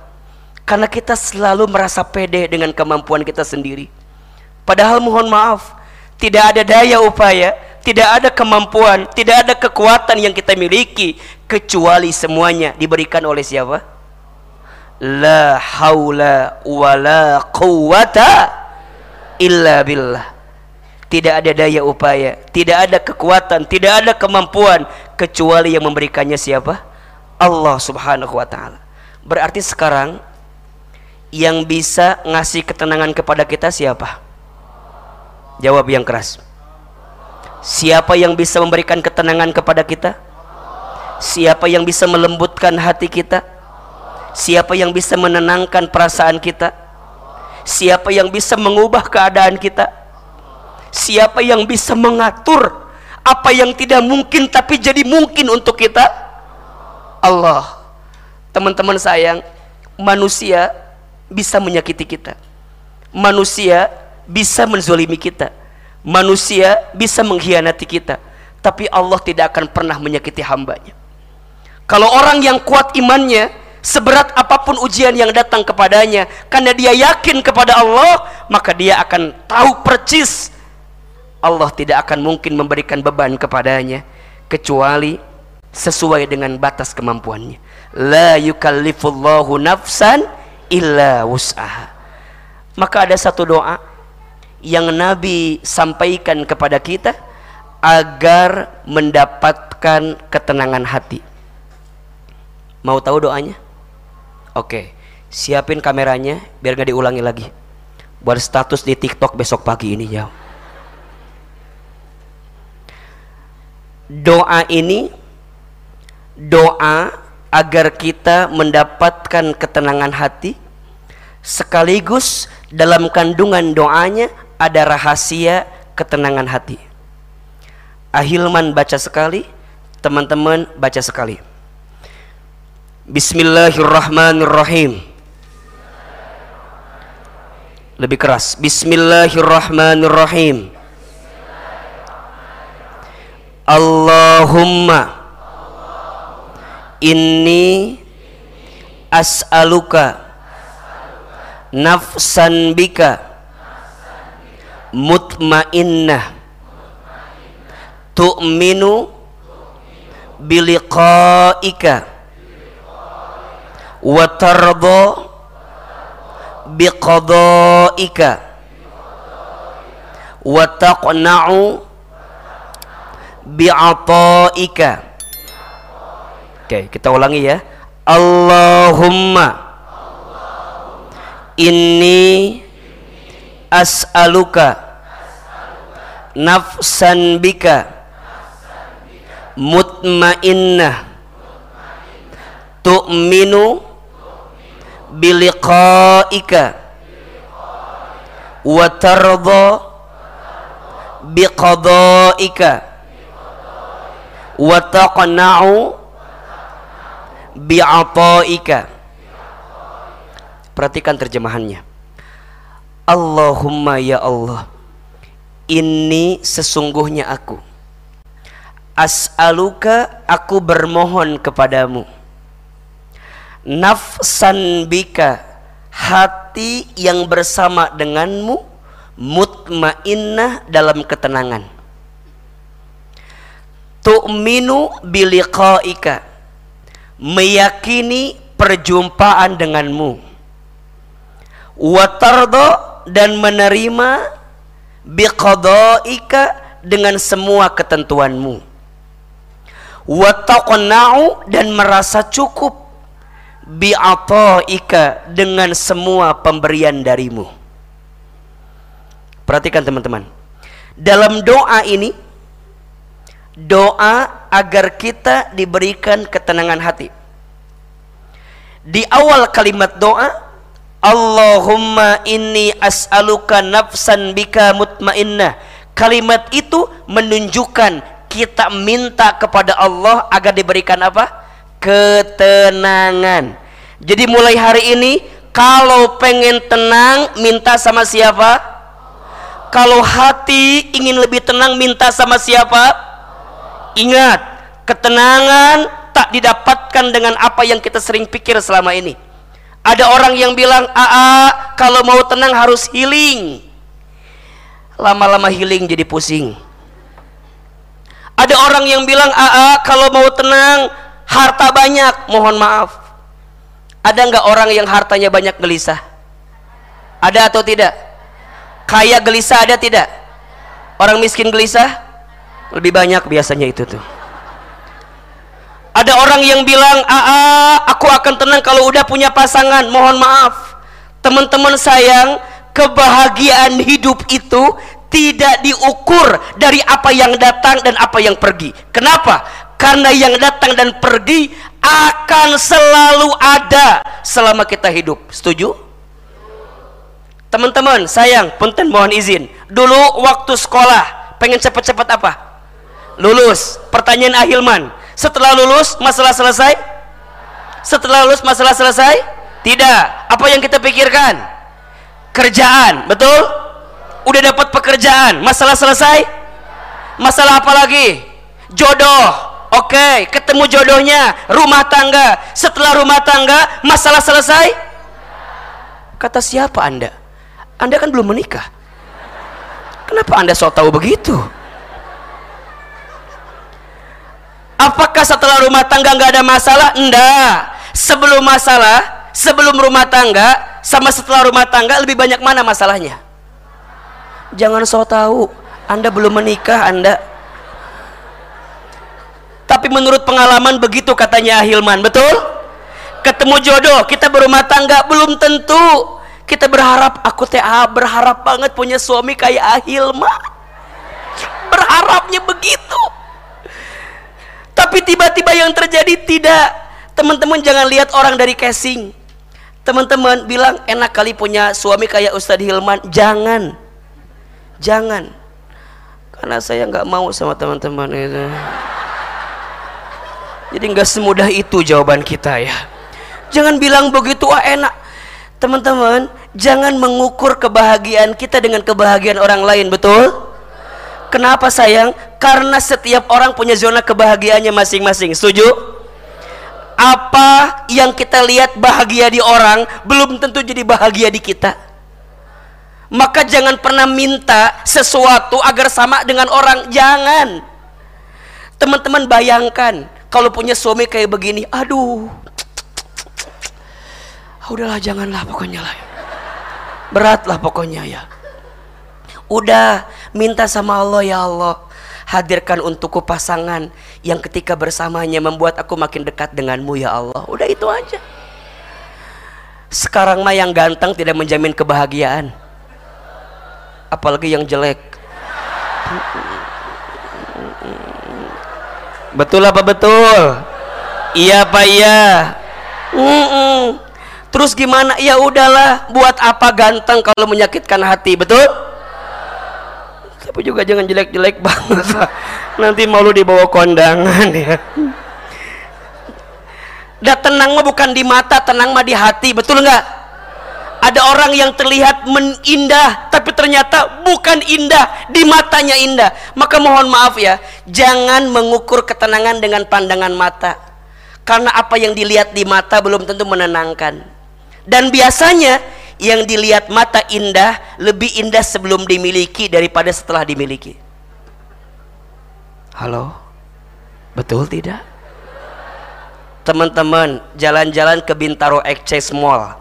Karena kita selalu merasa pede dengan kemampuan kita sendiri. Padahal mohon maaf, tidak ada daya upaya, tidak ada kemampuan, tidak ada kekuatan yang kita miliki kecuali semuanya diberikan oleh siapa? La haula wala quwata illa billah tidak ada daya upaya, tidak ada kekuatan, tidak ada kemampuan kecuali yang memberikannya siapa? Allah Subhanahu wa taala. Berarti sekarang yang bisa ngasih ketenangan kepada kita siapa? Jawab yang keras. Siapa yang bisa memberikan ketenangan kepada kita? Siapa yang bisa melembutkan hati kita? Siapa yang bisa menenangkan perasaan kita? Siapa yang bisa mengubah keadaan kita? Siapa yang bisa mengatur apa yang tidak mungkin tapi jadi mungkin untuk kita? Allah. Teman-teman sayang, manusia bisa menyakiti kita. Manusia bisa menzolimi kita. Manusia bisa mengkhianati kita. Tapi Allah tidak akan pernah menyakiti hambanya. Kalau orang yang kuat imannya, seberat apa pun ujian yang datang kepadanya, karena dia yakin kepada Allah, maka dia akan tahu percis Allah tidak akan mungkin memberikan beban kepadanya kecuali sesuai dengan batas kemampuannya. La yukallifullahu nafsan illa wus'aha. Maka ada satu doa yang Nabi sampaikan kepada kita agar mendapatkan ketenangan hati. Mau tahu doanya? Oke, siapin kameranya biar gak diulangi lagi. Buat status di TikTok besok pagi ini ya. doa ini doa agar kita mendapatkan ketenangan hati sekaligus dalam kandungan doanya ada rahasia ketenangan hati. Ahilman baca sekali teman-teman baca sekali. Bismillahirrahmanirrahim. Lebih keras. Bismillahirrahmanirrahim. Allahumma inni as'aluka nafsan bika mutmainnah tu'minu biliqaika wa tarda biqadaika wa taqna'u bi'ataika Oke, kita ulangi ya. Allahumma inni as'aluka. Nafsan bika. Mutmainnah. Tu'minu biliqaika. Wa tarda biqadaika. Wa taqna'u bi'ataika. Perhatikan terjemahannya Allahumma ya Allah. Ini sesungguhnya aku. As'aluka aku bermohon kepadamu. Nafsan bika hati yang bersama denganmu mutmainnah dalam ketenangan. Tu'minu biliqaika meyakini perjumpaan denganmu. Watardo dan menerima biqadaika dengan semua ketentuanmu. Wataqna'u dan merasa cukup bi'ataika dengan semua pemberian darimu. Perhatikan teman-teman. Dalam doa ini doa agar kita diberikan ketenangan hati. Di awal kalimat doa, Allahumma inni as'aluka nafsan bika mutmainnah. Kalimat itu menunjukkan kita minta kepada Allah agar diberikan apa? Ketenangan. Jadi mulai hari ini kalau pengen tenang minta sama siapa? Kalau hati ingin lebih tenang minta sama siapa? Ingat, ketenangan tak didapatkan dengan apa yang kita sering pikir selama ini ada orang yang bilang aa kalau mau tenang harus healing. Lama-lama healing jadi pusing. Ada orang yang bilang aa kalau mau tenang harta banyak. Mohon maaf. Ada nggak orang yang hartanya banyak gelisah? Ada atau tidak? Kaya gelisah ada tidak? Orang miskin gelisah? Lebih banyak biasanya itu tuh ada orang yang bilang aa aku akan tenang kalau udah punya pasangan. Mohon maaf. Teman-teman sayang kebahagiaan hidup itu tidak diukur dari apa yang datang dan apa yang pergi. Kenapa? Karena yang datang dan pergi akan selalu ada selama kita hidup. Setuju? Teman-teman sayang punten mohon izin. Dulu waktu sekolah pengen cepat-cepat apa? Lulus. Pertanyaan Ahilman setelah lulus masalah selesai setelah lulus masalah selesai tidak apa yang kita pikirkan kerjaan betul udah dapat pekerjaan masalah selesai masalah apa lagi jodoh Oke, okay, ketemu jodohnya, rumah tangga. Setelah rumah tangga, masalah selesai. Kata siapa Anda? Anda kan belum menikah. Kenapa Anda so tahu begitu? Apakah setelah rumah tangga nggak ada masalah? Enggak. Sebelum masalah, sebelum rumah tangga, sama setelah rumah tangga lebih banyak mana masalahnya? Jangan so tahu. Anda belum menikah, Anda tapi menurut pengalaman begitu katanya Hilman betul ketemu jodoh kita berumah tangga belum tentu kita berharap aku teh ah, berharap banget punya suami kayak Ahilman berharapnya begitu tapi tiba-tiba yang terjadi tidak teman-teman jangan lihat orang dari casing teman-teman bilang enak kali punya suami kayak Ustadz Hilman jangan jangan karena saya nggak mau sama teman-teman itu jadi nggak semudah itu jawaban kita ya. Jangan bilang begitu ah enak. Teman-teman, jangan mengukur kebahagiaan kita dengan kebahagiaan orang lain, betul? Kenapa sayang? Karena setiap orang punya zona kebahagiaannya masing-masing. Setuju? Apa yang kita lihat bahagia di orang belum tentu jadi bahagia di kita. Maka jangan pernah minta sesuatu agar sama dengan orang. Jangan. Teman-teman bayangkan kalau punya suami kayak begini aduh ah, udahlah janganlah pokoknya lah berat lah pokoknya ya udah minta sama Allah ya Allah hadirkan untukku pasangan yang ketika bersamanya membuat aku makin dekat denganmu ya Allah udah itu aja sekarang mah yang ganteng tidak menjamin kebahagiaan apalagi yang jelek Betul apa betul? Iya apa iya? Mm -mm. Terus gimana? Ya udahlah, buat apa ganteng kalau menyakitkan hati, betul? Tapi juga jangan jelek-jelek banget. Nanti malu dibawa kondangan ya. Dan tenang mah bukan di mata, tenang mah di hati, betul nggak? ada orang yang terlihat indah tapi ternyata bukan indah di matanya indah maka mohon maaf ya jangan mengukur ketenangan dengan pandangan mata karena apa yang dilihat di mata belum tentu menenangkan dan biasanya yang dilihat mata indah lebih indah sebelum dimiliki daripada setelah dimiliki. Halo? Betul tidak? Teman-teman jalan-jalan ke Bintaro Exchange Mall.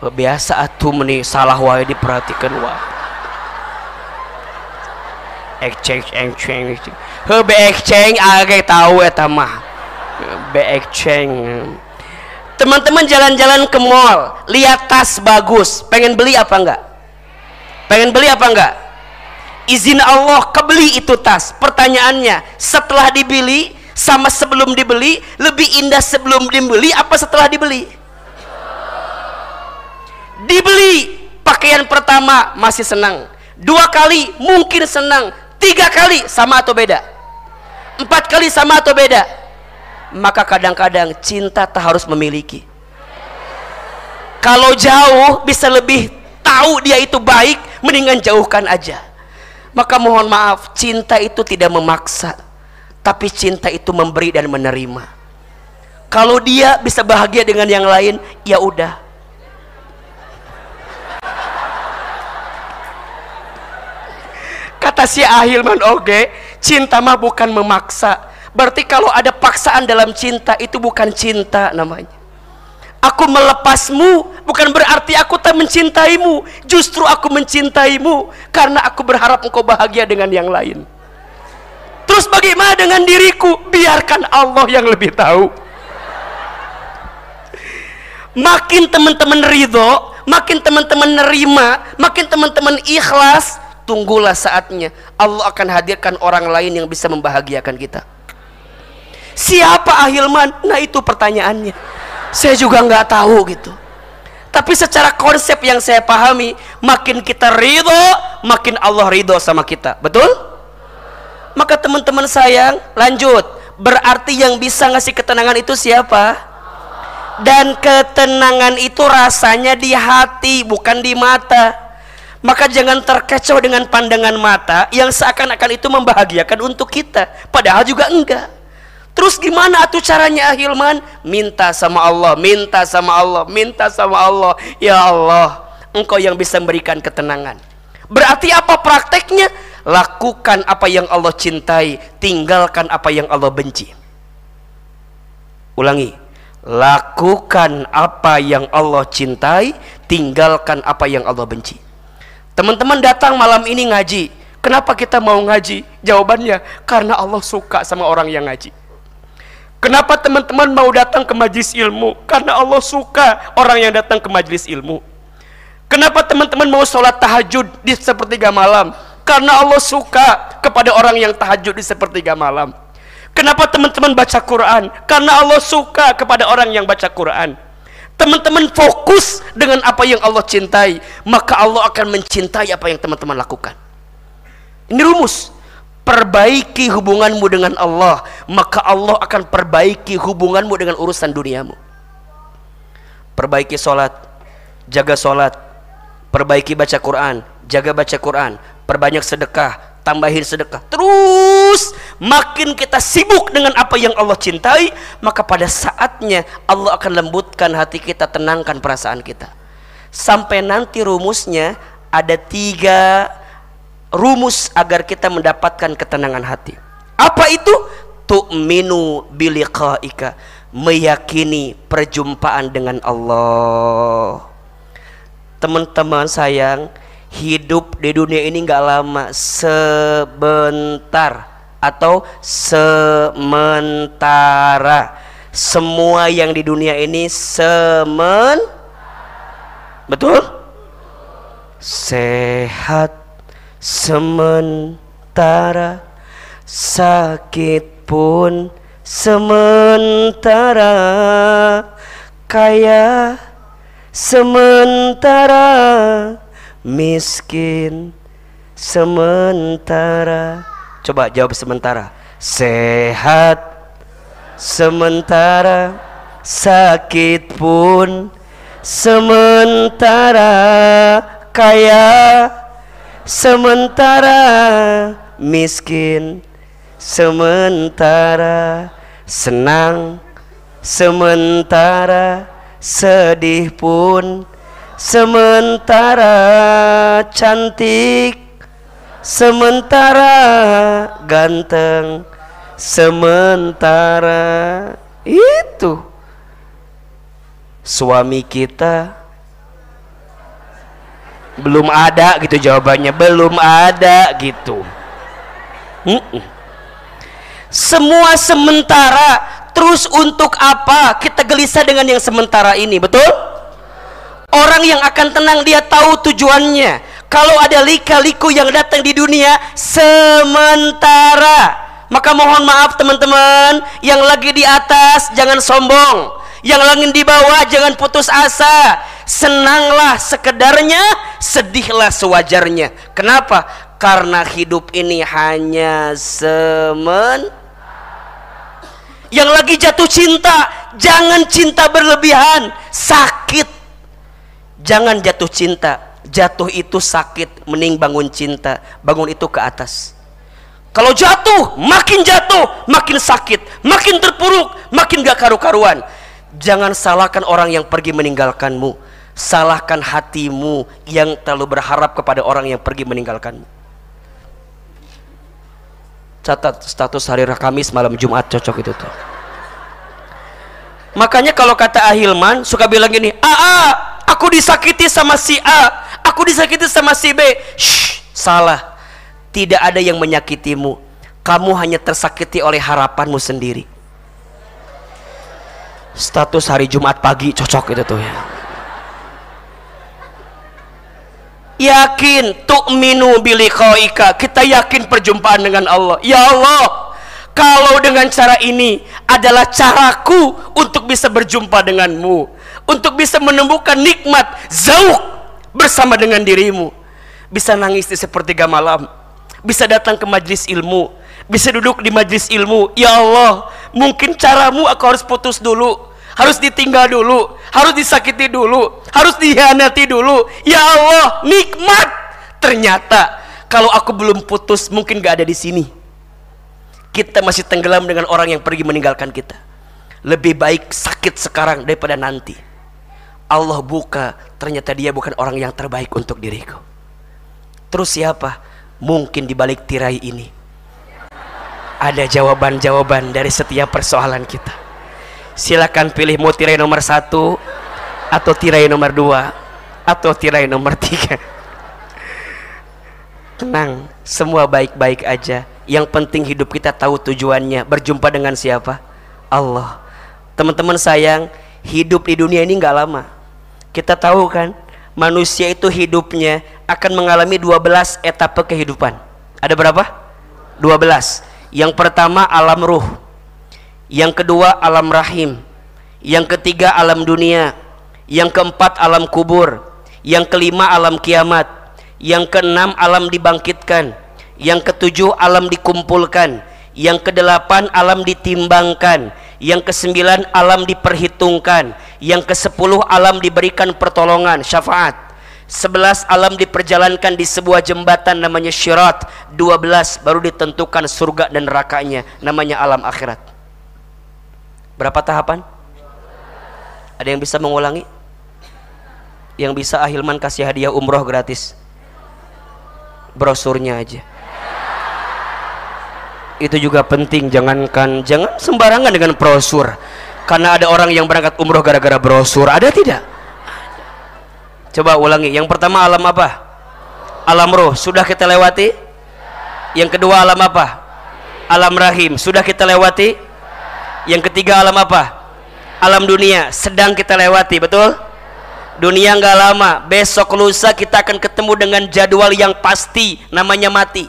Biasa atuh meni salah wae diperhatikan wah. Exchange exchange be exchange age tahu eta mah. Be exchange teman-teman jalan-jalan ke mall lihat tas bagus. Pengen beli apa enggak? Pengen beli apa enggak? Izin Allah kebeli itu tas. Pertanyaannya setelah dibeli sama sebelum dibeli lebih indah sebelum dibeli apa setelah dibeli? Dibeli. Pakaian pertama masih senang. Dua kali mungkin senang. Tiga kali sama atau beda? Empat kali sama atau beda maka kadang-kadang cinta tak harus memiliki. Kalau jauh bisa lebih tahu dia itu baik mendingan jauhkan aja. Maka mohon maaf cinta itu tidak memaksa tapi cinta itu memberi dan menerima. Kalau dia bisa bahagia dengan yang lain ya udah. Kata si Ahilman oke cinta mah bukan memaksa berarti kalau ada paksaan dalam cinta itu bukan cinta namanya. Aku melepasmu bukan berarti aku tak mencintaimu. Justru aku mencintaimu karena aku berharap engkau bahagia dengan yang lain. Terus bagaimana dengan diriku? Biarkan Allah yang lebih tahu. Makin teman-teman ridho makin teman-teman nerima makin teman-teman ikhlas tunggulah saatnya Allah akan hadirkan orang lain yang bisa membahagiakan kita siapa Ahilman? Nah itu pertanyaannya. Saya juga nggak tahu gitu. Tapi secara konsep yang saya pahami makin kita ridho makin Allah ridho sama kita. Betul? Maka teman-teman sayang lanjut. Berarti yang bisa ngasih ketenangan itu siapa? Dan ketenangan itu rasanya di hati bukan di mata. Maka jangan terkecoh dengan pandangan mata yang seakan-akan itu membahagiakan untuk kita. Padahal juga enggak terus gimana atuh caranya Ahilman minta sama Allah minta sama Allah minta sama Allah. Ya Allah engkau yang bisa memberikan ketenangan. Berarti apa prakteknya? Lakukan apa yang Allah cintai tinggalkan apa yang Allah benci. Ulangi. Lakukan apa yang Allah cintai tinggalkan apa yang Allah benci. Teman-teman datang malam ini ngaji. Kenapa kita mau ngaji? Jawabannya karena Allah suka sama orang yang ngaji. Kenapa teman-teman mau datang ke majlis ilmu? Karena Allah suka orang yang datang ke majlis ilmu. Kenapa teman-teman mau sholat tahajud di sepertiga malam? Karena Allah suka kepada orang yang tahajud di sepertiga malam. Kenapa teman-teman baca Quran? Karena Allah suka kepada orang yang baca Quran teman-teman fokus dengan apa yang Allah cintai maka Allah akan mencintai apa yang teman-teman lakukan ini rumus perbaiki hubunganmu dengan Allah maka Allah akan perbaiki hubunganmu dengan urusan duniamu. Perbaiki sholat jaga sholat perbaiki baca Quran jaga baca Quran perbanyak sedekah tambahin sedekah. Terus makin kita sibuk dengan apa yang Allah cintai maka pada saatnya Allah akan lembutkan hati kita tenangkan perasaan kita. Sampai nanti rumusnya ada tiga rumus agar kita mendapatkan ketenangan hati. Apa itu? Tu'minu biliqaika meyakini perjumpaan dengan Allah. Teman-teman sayang hidup di dunia ini nggak lama sebentar atau sementara. Semua yang di dunia ini semen betul? Sehat sementara sakit pun sementara kaya sementara miskin sementara. Coba jawab sementara. Sehat sementara sakit pun sementara kaya sementara miskin sementara senang sementara sedih pun sementara cantik sementara ganteng sementara itu. Suami kita belum ada gitu jawabannya. Belum ada gitu. Semua sementara terus untuk apa kita gelisah dengan yang sementara ini betul? Orang yang akan tenang dia tahu tujuannya. Kalau ada lika-liku yang datang di dunia sementara, maka mohon maaf teman-teman yang lagi di atas jangan sombong, yang lagi di bawah jangan putus asa. Senanglah sekedarnya, sedihlah sewajarnya. Kenapa? Karena hidup ini hanya semen yang lagi jatuh cinta, jangan cinta berlebihan, sakit Jangan jatuh cinta. Jatuh itu sakit, mending bangun cinta. Bangun itu ke atas. kalau jatuh makin jatuh makin sakit makin terpuruk makin gak karu-karuan jangan salahkan orang yang pergi meninggalkanmu. Salahkan hatimu yang terlalu berharap kepada orang yang pergi meninggalkanmu. Catat status hari Kamis malam Jumat cocok itu tuh. Makanya kalau kata Ahilman suka bilang gini Aa aku disakiti sama si A aku disakiti sama si B. Shh, salah. Tidak ada yang menyakitimu. Kamu hanya tersakiti oleh harapanmu sendiri status hari Jumat pagi cocok itu tuh ya. Yakin tu'minu biliqaika kita yakin perjumpaan dengan Allah. Ya Allah kalau dengan cara ini adalah caraku untuk bisa berjumpa denganmu. Untuk bisa menemukan nikmat zauk bersama dengan dirimu. Bisa nangis di sepertiga malam. Bisa datang ke majlis ilmu. Bisa duduk di majlis ilmu. Ya Allah mungkin caramu aku harus putus dulu harus ditinggal dulu, harus disakiti dulu, harus dihianati dulu. Ya Allah, nikmat. Ternyata kalau aku belum putus, mungkin gak ada di sini. Kita masih tenggelam dengan orang yang pergi meninggalkan kita. Lebih baik sakit sekarang daripada nanti. Allah buka, ternyata dia bukan orang yang terbaik untuk diriku. Terus siapa? Mungkin di balik tirai ini ada jawaban-jawaban dari setiap persoalan kita silakan pilih mau tirai nomor satu atau tirai nomor dua atau tirai nomor tiga. Tenang semua baik-baik aja. Yang penting hidup kita tahu tujuannya. Berjumpa dengan siapa? Allah. Teman-teman sayang hidup di dunia ini nggak lama. Kita tahu kan manusia itu hidupnya akan mengalami 12 etapa kehidupan. Ada berapa? 12 yang pertama alam ruh yang kedua alam rahim. Yang ketiga alam dunia. Yang keempat alam kubur. Yang kelima alam kiamat. Yang keenam alam dibangkitkan. Yang ketujuh alam dikumpulkan. Yang kedelapan alam ditimbangkan. Yang kesembilan alam diperhitungkan. Yang kesepuluh alam diberikan pertolongan syafaat. Sebelas alam diperjalankan di sebuah jembatan namanya syirat dua belas baru ditentukan surga dan nerakanya. Namanya alam akhirat Berapa tahapan? Ada yang bisa mengulangi? Yang bisa Ahilman kasih hadiah umroh gratis. Brosurnya aja. Itu juga penting, jangankan jangan sembarangan dengan brosur. Karena ada orang yang berangkat umroh gara-gara brosur. Ada tidak? Coba ulangi. Yang pertama alam apa? Alam roh. Sudah kita lewati? Yang kedua alam apa? Alam rahim. Sudah kita lewati? Yang ketiga alam apa? Alam dunia. Sedang kita lewati betul? Dunia nggak lama. Besok lusa kita akan ketemu dengan jadwal yang pasti namanya mati.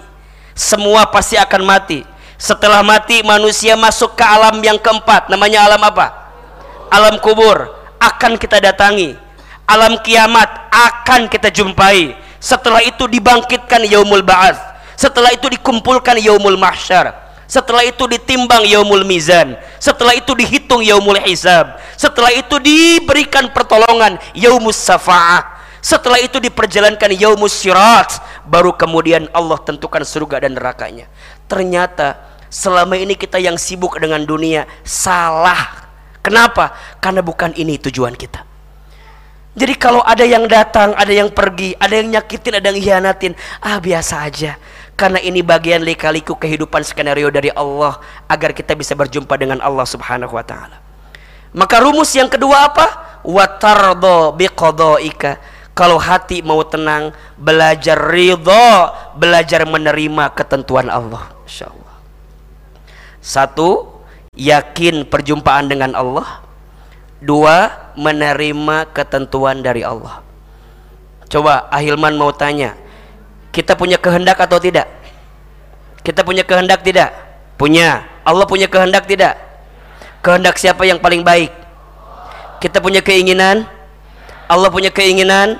Semua pasti akan mati. Setelah mati manusia masuk ke alam yang keempat. Namanya alam apa? Alam kubur. Akan kita datangi. Alam kiamat akan kita jumpai. Setelah itu dibangkitkan yaumul ba'ats. Setelah itu dikumpulkan yaumul mahsyar setelah itu ditimbang yaumul mizan. Setelah itu dihitung yaumul hisab. Setelah itu diberikan pertolongan yaumus safa'ah. Setelah itu diperjalankan yaumus syirat baru kemudian Allah tentukan surga dan nerakanya. Ternyata selama ini kita yang sibuk dengan dunia salah. Kenapa? karena bukan ini tujuan kita. Jadi kalau ada yang datang, ada yang pergi, ada yang nyakitin, ada yang hianatin, ah biasa aja karena ini bagian lika-liku kehidupan skenario dari Allah agar kita bisa berjumpa dengan Allah Subhanahu wa taala. Maka rumus yang kedua apa? Watardo biqadaika. Kalau hati mau tenang, belajar ridho, belajar menerima ketentuan Allah. Insyaallah. Satu, yakin perjumpaan dengan Allah. Dua, menerima ketentuan dari Allah. Coba Ahilman mau tanya, kita punya kehendak atau tidak? Kita punya kehendak tidak? Punya. Allah punya kehendak tidak? Kehendak siapa yang paling baik? Kita punya keinginan? Allah punya keinginan?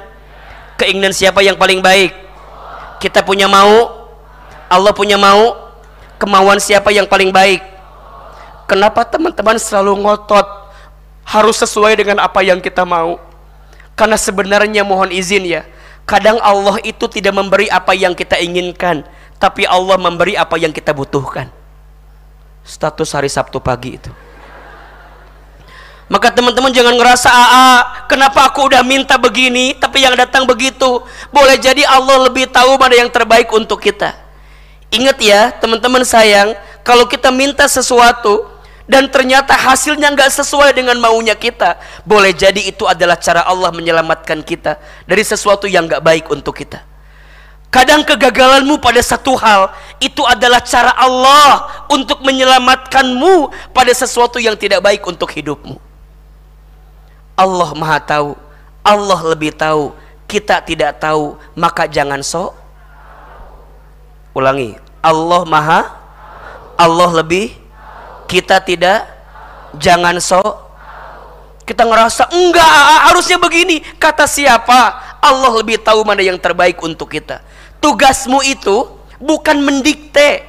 Keinginan siapa yang paling baik? Kita punya mau? Allah punya mau? Kemauan siapa yang paling baik? Kenapa teman-teman selalu ngotot harus sesuai dengan apa yang kita mau? Karena sebenarnya mohon izin ya, Kadang Allah itu tidak memberi apa yang kita inginkan, tapi Allah memberi apa yang kita butuhkan. Status hari Sabtu pagi itu. Maka teman-teman jangan ngerasa aa kenapa aku udah minta begini tapi yang datang begitu? Boleh jadi Allah lebih tahu mana yang terbaik untuk kita. Ingat ya teman-teman sayang kalau kita minta sesuatu dan ternyata hasilnya nggak sesuai dengan maunya kita. Boleh jadi itu adalah cara Allah menyelamatkan kita dari sesuatu yang nggak baik untuk kita. Kadang kegagalanmu pada satu hal itu adalah cara Allah untuk menyelamatkanmu pada sesuatu yang tidak baik untuk hidupmu. Allah maha tahu Allah lebih tahu kita tidak tahu maka jangan sok. Ulangi Allah maha Allah lebih kita tidak jangan sok. Kita ngerasa enggak harusnya begini. Kata siapa? Allah lebih tahu mana yang terbaik untuk kita. Tugasmu itu bukan mendikte.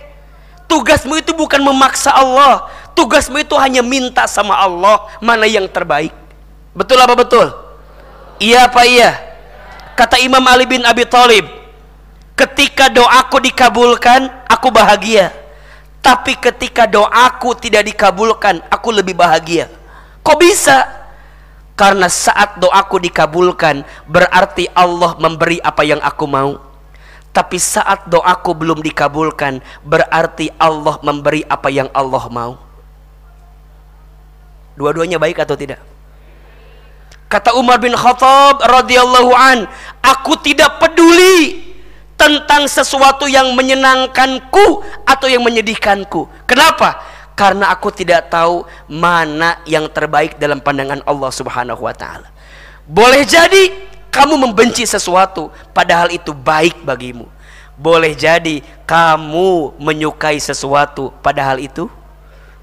Tugasmu itu bukan memaksa Allah. Tugasmu itu hanya minta sama Allah mana yang terbaik. Betul apa betul? Iya apa iya? Kata Imam Ali bin Abi Thalib ketika doaku dikabulkan aku bahagia tapi ketika doaku tidak dikabulkan, aku lebih bahagia. Kok bisa? Karena saat doaku dikabulkan, berarti Allah memberi apa yang aku mau. Tapi saat doaku belum dikabulkan, berarti Allah memberi apa yang Allah mau. Dua-duanya baik atau tidak? Kata Umar bin Khattab radhiyallahu an, aku tidak peduli tentang sesuatu yang menyenangkanku atau yang menyedihkanku. Kenapa? Karena aku tidak tahu mana yang terbaik dalam pandangan Allah Subhanahu wa taala. Boleh jadi kamu membenci sesuatu padahal itu baik bagimu. Boleh jadi kamu menyukai sesuatu padahal itu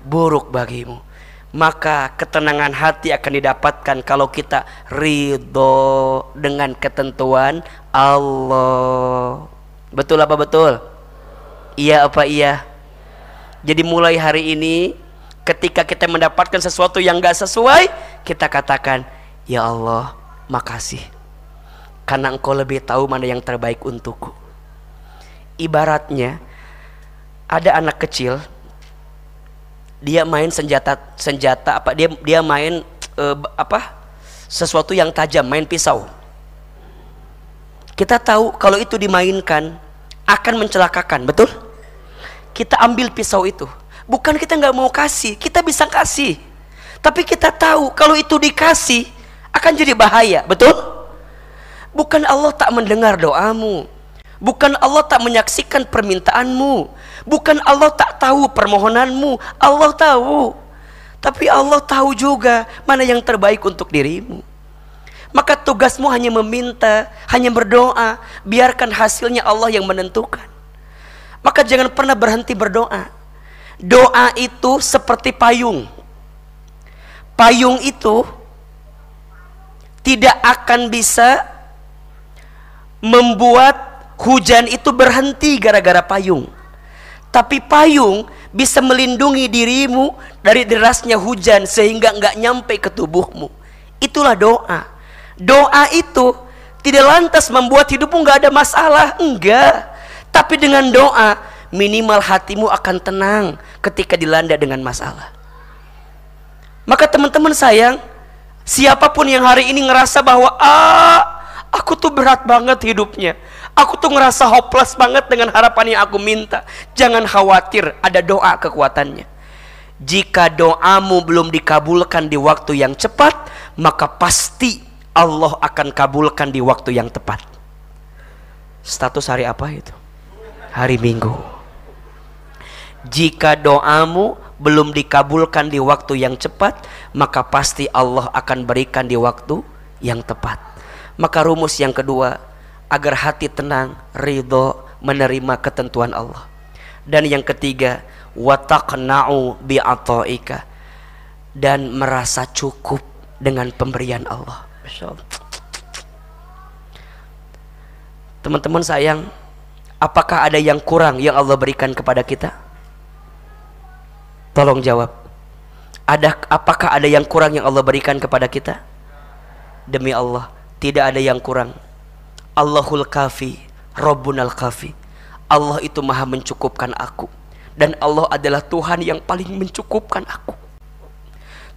buruk bagimu. Maka ketenangan hati akan didapatkan kalau kita ridho dengan ketentuan Allah. Betul apa betul? Iya apa iya? Jadi mulai hari ini ketika kita mendapatkan sesuatu yang gak sesuai, kita katakan, Ya Allah, makasih. Karena engkau lebih tahu mana yang terbaik untukku. Ibaratnya, ada anak kecil, dia main senjata senjata apa dia dia main uh, apa sesuatu yang tajam main pisau kita tahu kalau itu dimainkan akan mencelakakan, betul? Kita ambil pisau itu. Bukan kita nggak mau kasih, kita bisa kasih. Tapi kita tahu kalau itu dikasih akan jadi bahaya, betul? Bukan Allah tak mendengar doamu. Bukan Allah tak menyaksikan permintaanmu. Bukan Allah tak tahu permohonanmu. Allah tahu. Tapi Allah tahu juga mana yang terbaik untuk dirimu. Maka tugasmu hanya meminta, hanya berdoa, biarkan hasilnya Allah yang menentukan. Maka jangan pernah berhenti berdoa. Doa itu seperti payung. Payung itu tidak akan bisa membuat hujan itu berhenti gara-gara payung. Tapi payung bisa melindungi dirimu dari derasnya hujan sehingga nggak nyampe ke tubuhmu. Itulah doa. Doa itu tidak lantas membuat hidupmu nggak ada masalah enggak. Tapi dengan doa minimal hatimu akan tenang ketika dilanda dengan masalah. Maka teman-teman sayang siapa pun yang hari ini ngerasa bahwa ah aku tuh berat banget hidupnya aku tuh ngerasa hopeless banget dengan harapan yang aku minta jangan khawatir ada doa kekuatannya jika doamu belum dikabulkan di waktu yang cepat maka pasti Allah akan kabulkan di waktu yang tepat. Status hari apa itu? Hari Minggu. Jika doamu belum dikabulkan di waktu yang cepat, maka pasti Allah akan berikan di waktu yang tepat. Maka rumus yang kedua, agar hati tenang, ridho, menerima ketentuan Allah. Dan yang ketiga, wataqna'u bi'ata'ika dan merasa cukup dengan pemberian Allah. Teman-teman sayang, apakah ada yang kurang yang Allah berikan kepada kita? Tolong jawab. Ada apakah ada yang kurang yang Allah berikan kepada kita? Demi Allah, tidak ada yang kurang. Allahul Kafi, Rabbunal Kafi. Allah itu maha mencukupkan aku. Dan Allah adalah Tuhan yang paling mencukupkan aku.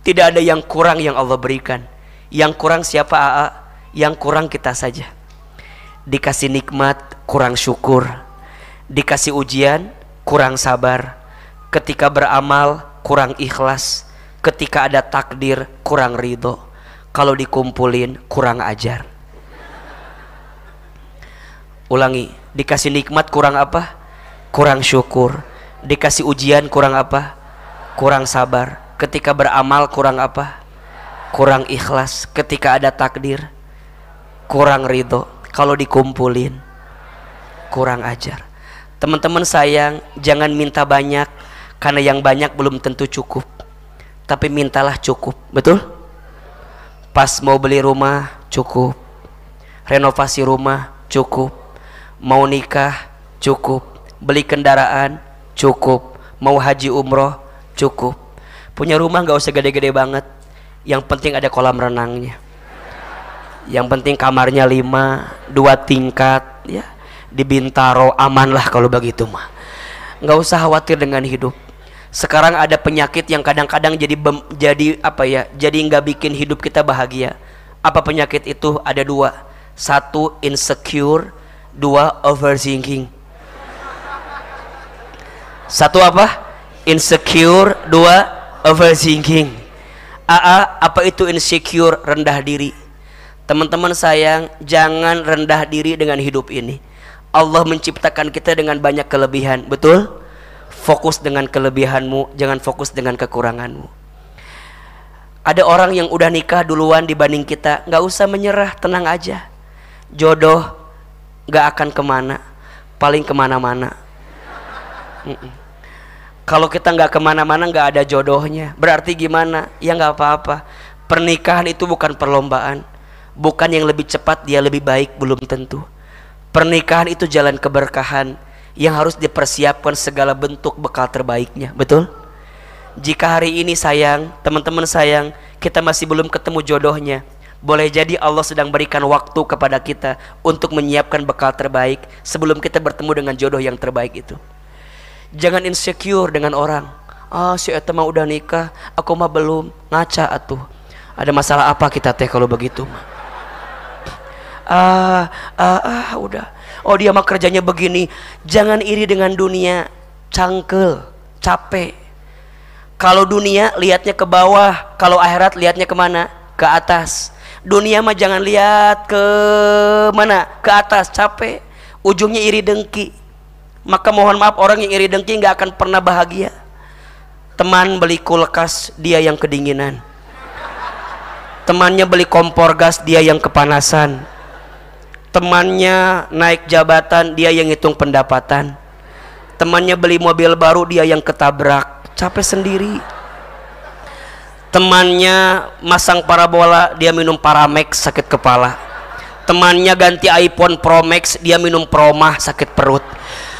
Tidak ada yang kurang yang Allah berikan. Yang kurang siapa AA? Yang kurang kita saja. Dikasih nikmat kurang syukur. Dikasih ujian kurang sabar. Ketika beramal kurang ikhlas. Ketika ada takdir kurang ridho. Kalau dikumpulin kurang ajar ulangi dikasih nikmat kurang apa? Kurang syukur. Dikasih ujian kurang apa? Kurang sabar. Ketika beramal kurang apa? Kurang ikhlas. Ketika ada takdir kurang ridho. Kalau dikumpulin kurang ajar. Teman-teman sayang jangan minta banyak karena yang banyak belum tentu cukup. Tapi mintalah cukup betul? Pas mau beli rumah cukup. Renovasi rumah cukup mau nikah cukup. Beli kendaraan cukup. Mau haji umroh cukup. Punya rumah nggak usah gede-gede banget. Yang penting ada kolam renangnya. Yang penting kamarnya lima dua tingkat ya. Di Bintaro aman lah kalau begitu mah. Nggak usah khawatir dengan hidup. Sekarang ada penyakit yang kadang-kadang jadi jadi apa ya jadi nggak bikin hidup kita bahagia. Apa penyakit itu? Ada dua. Satu insecure dua overthinking. Satu apa? Insecure dua overthinking. AA apa itu insecure? Rendah diri. Teman-teman sayang jangan rendah diri dengan hidup ini. Allah menciptakan kita dengan banyak kelebihan betul? Fokus dengan kelebihanmu jangan fokus dengan kekuranganmu. Ada orang yang udah nikah duluan dibanding kita nggak usah menyerah tenang aja. Jodoh nggak akan ke mana. Paling ke mana-mana. Kalau kita nggak ke mana-mana nggak ada jodohnya. Berarti gimana? Ya nggak apa-apa. Pernikahan itu bukan perlombaan. Bukan yang lebih cepat dia lebih baik belum tentu. Pernikahan itu jalan keberkahan yang harus dipersiapkan segala bentuk bekal terbaiknya. Betul? Jika hari ini sayang teman-teman sayang kita masih belum ketemu jodohnya boleh jadi Allah sedang berikan waktu kepada kita untuk menyiapkan bekal terbaik sebelum kita bertemu dengan jodoh yang terbaik itu. Jangan insecure dengan orang. Ah si Eta mah udah nikah aku mah belum. Ngaca atuh. Ada masalah apa kita teh kalau begitu? Ah ah ah udah. Oh dia mah kerjanya begini. Jangan iri dengan dunia. Cangkel capek. Kalau dunia lihatnya ke bawah. Kalau akhirat lihatnya ke mana ke atas dunia mah jangan lihat ke mana? Ke atas capek. Ujungnya iri dengki. Maka mohon maaf orang yang iri dengki nggak akan pernah bahagia. Teman beli kulkas dia yang kedinginan. Temannya beli kompor gas dia yang kepanasan. Temannya naik jabatan dia yang hitung pendapatan. Temannya beli mobil baru dia yang ketabrak. Capek sendiri temannya masang parabola dia minum paramex sakit kepala. Temannya ganti iPhone Pro Max dia minum Promah sakit perut.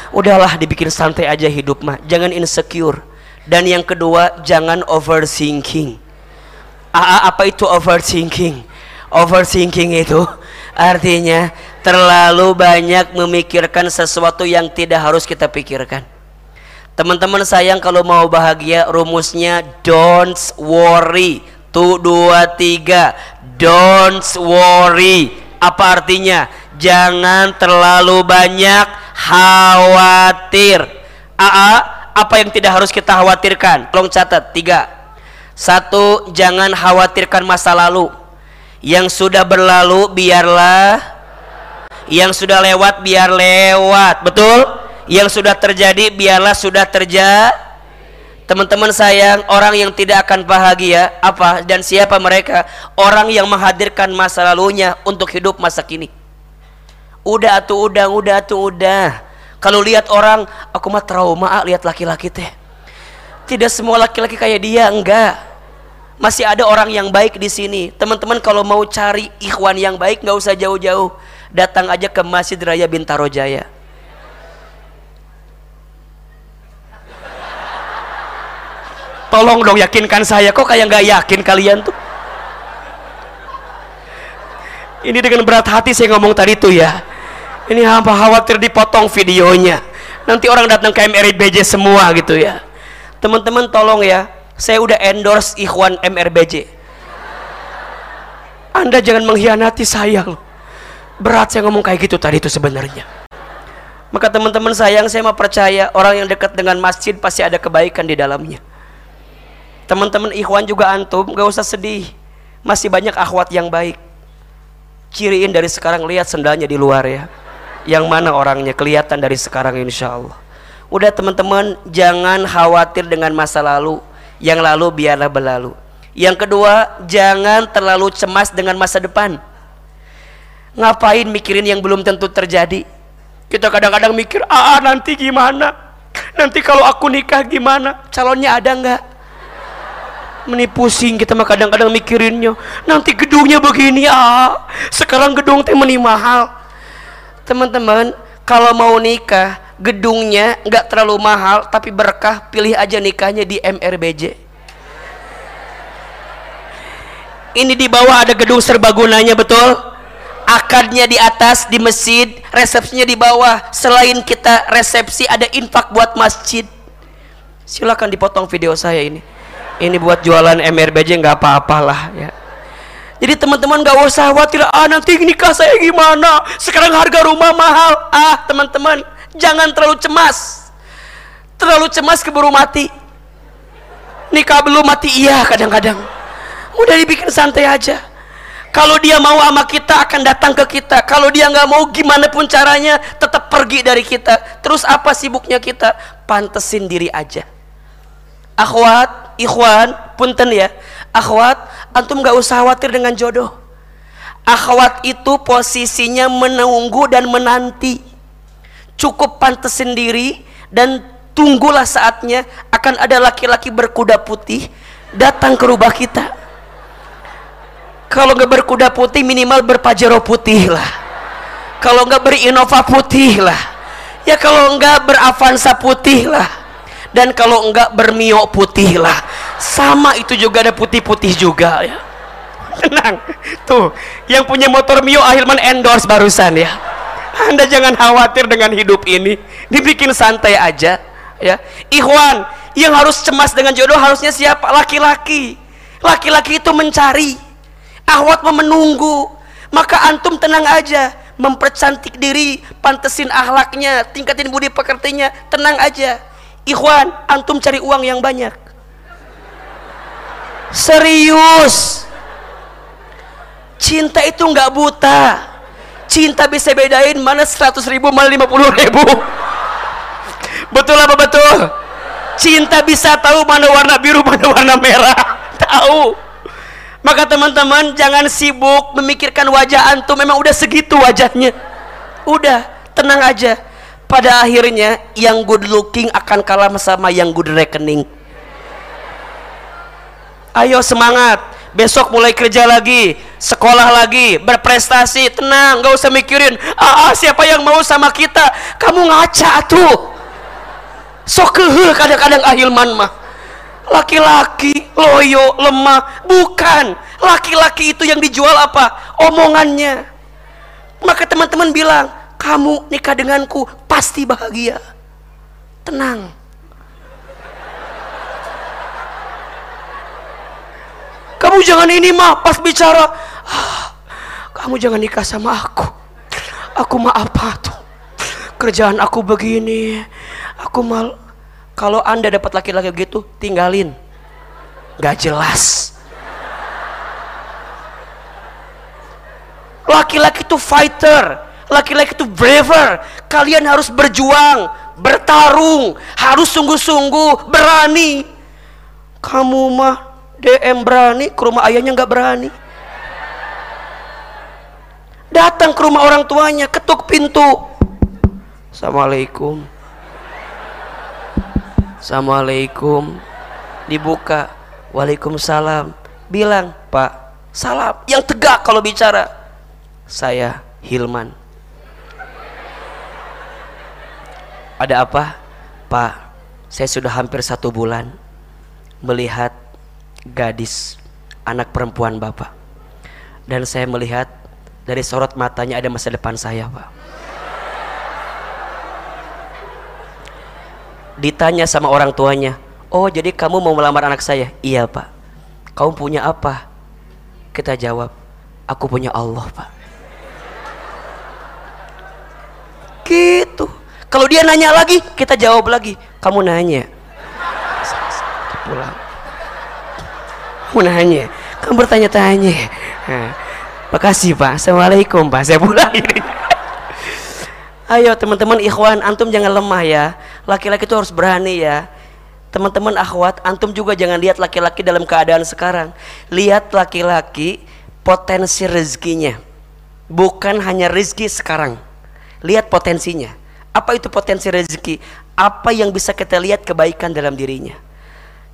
Udahlah dibikin santai aja hidup mah. Jangan insecure. Dan yang kedua jangan overthinking. Aa, apa itu overthinking? Overthinking itu Artinya terlalu banyak memikirkan sesuatu yang tidak harus kita pikirkan. Teman-teman sayang kalau mau bahagia rumusnya don't worry. Tuh dua tiga don't worry. Apa artinya? Jangan terlalu banyak khawatir. Aa, apa yang tidak harus kita khawatirkan? Tolong catat tiga. Satu, jangan khawatirkan masa lalu yang sudah berlalu biarlah yang sudah lewat biar lewat betul yang sudah terjadi biarlah sudah terjadi teman-teman sayang orang yang tidak akan bahagia. Apa? Dan siapa mereka? Orang yang menghadirkan masa lalunya untuk hidup masa kini. Udah tuh udah udah tuh udah. Kalau lihat orang aku mah trauma ah, lihat laki-laki teh. Tidak semua laki-laki kayak dia enggak. Masih ada orang yang baik di sini. Teman-teman kalau mau cari ikhwan yang baik nggak usah jauh-jauh. Datang aja ke Masjid Raya Bintaro Jaya. Tolong dong yakinkan saya kok kayak nggak yakin kalian tuh. Ini dengan berat hati saya ngomong tadi tuh ya. Ini hamba khawatir dipotong videonya. nanti orang datang ke MRBJ semua gitu ya teman-teman tolong ya saya udah endorse Ikhwan MRBJ anda jangan mengkhianati saya loh berat saya ngomong kayak gitu tadi itu sebenarnya maka teman-teman sayang saya mau percaya orang yang dekat dengan masjid pasti ada kebaikan di dalamnya teman-teman ikhwan juga antum gak usah sedih. Masih banyak akhwat yang baik. Ciriin dari sekarang lihat sendalnya di luar ya. Yang mana orangnya kelihatan dari sekarang insya Allah udah teman-teman jangan khawatir dengan masa lalu. Yang lalu biarlah berlalu. Yang kedua jangan terlalu cemas dengan masa depan. Ngapain mikirin yang belum tentu terjadi? Kita kadang-kadang mikir ah nanti gimana? Nanti kalau aku nikah gimana? Calonnya ada nggak Meni pusing kita mah kadang-kadang mikirinnya. Nanti gedungnya begini ah. Sekarang gedung teh meni mahal. Teman-teman kalau mau nikah gedungnya nggak terlalu mahal tapi berkah pilih aja nikahnya di MRBJ ini di bawah ada gedung serbagunanya betul? Akadnya di atas di masjid resepsinya di bawah. Selain kita resepsi ada infak buat masjid. Silakan dipotong video saya ini ini buat jualan MRBJ nggak apa-apalah ya. Jadi teman-teman nggak usah khawatir ah nanti nikah saya gimana? Sekarang harga rumah mahal. Ah teman-teman jangan terlalu cemas. Terlalu cemas keburu mati. Nikah belum mati iya kadang-kadang. Udah dibikin santai aja. Kalau dia mau sama kita akan datang ke kita. Kalau dia nggak mau gimana pun caranya tetap pergi dari kita. Terus apa sibuknya kita? Pantesin diri aja akhwat ikhwan punten ya. Akhwat antum gak usah khawatir dengan jodoh. Akhwat itu posisinya menunggu dan menanti. Cukup pantas sendiri dan tunggulah saatnya akan ada laki-laki berkuda putih datang ke rumah kita. Kalau nggak berkuda putih minimal berpajero putih lah. Kalau nggak berinova putih lah. Ya kalau nggak beravansa putih lah dan kalau enggak bermio putih lah. Sama itu juga ada putih-putih juga ya. Tenang. Tuh yang punya motor mio Ahilman endorse barusan ya. Anda jangan khawatir dengan hidup ini. Dibikin santai aja ya. Ikhwan yang harus cemas dengan jodoh harusnya siapa? Laki-laki. Laki-laki itu mencari. Ahwat menunggu. Maka antum tenang aja. Mempercantik diri pantesin ahlaknya tingkatin budi pekertinya tenang aja Ikhwan, antum cari uang yang banyak. Serius. Cinta itu nggak buta. Cinta bisa bedain mana 100 ribu mana 50 ribu. Betul apa betul? Cinta bisa tahu mana warna biru mana warna merah. Tahu. Maka teman-teman jangan sibuk memikirkan wajah antum memang udah segitu wajahnya. Udah, tenang aja pada akhirnya yang good looking akan kalah sama yang good reckoning. Ayo semangat. Besok mulai kerja lagi sekolah lagi berprestasi tenang gak usah mikirin ah, ah siapa yang mau sama kita? Kamu ngaca tuh. Sok kadang-kadang ahilman mah laki-laki loyo lemah bukan. Laki-laki itu yang dijual apa? Omongannya. Maka teman-teman bilang kamu nikah denganku pasti bahagia. Tenang. Kamu jangan ini mah pas bicara ah, kamu jangan nikah sama aku. Aku mah apa tuh. Kerjaan aku begini. Aku mal kalau anda dapat laki-laki gitu tinggalin. Gak jelas. Laki-laki itu fighter laki-laki itu braver. Kalian harus berjuang bertarung harus sungguh-sungguh berani. Kamu mah DM berani ke rumah ayahnya nggak berani. Datang ke rumah orang tuanya ketuk pintu. Assalamualaikum. Assalamualaikum. Dibuka. Waalaikumsalam. Bilang Pak salam. Yang tegak kalau bicara saya Hilman Ada apa? Pak, saya sudah hampir satu bulan melihat gadis anak perempuan Bapak. Dan saya melihat dari sorot matanya ada masa depan saya, Pak. ditanya sama orang tuanya oh jadi kamu mau melamar anak saya iya pak kamu punya apa kita jawab aku punya Allah pak gitu kalau dia nanya lagi kita jawab lagi. Kamu nanya. Pulang. Kamu nanya. Kamu bertanya-tanya. Nah, makasih pak. Assalamualaikum pak. Saya pulang ini. Ayo teman-teman ikhwan antum jangan lemah ya. Laki-laki itu harus berani ya. Teman-teman akhwat antum juga jangan lihat laki-laki dalam keadaan sekarang. Lihat laki-laki potensi rezekinya. Bukan hanya rezeki sekarang. Lihat potensinya apa itu potensi rezeki? Apa yang bisa kita lihat kebaikan dalam dirinya?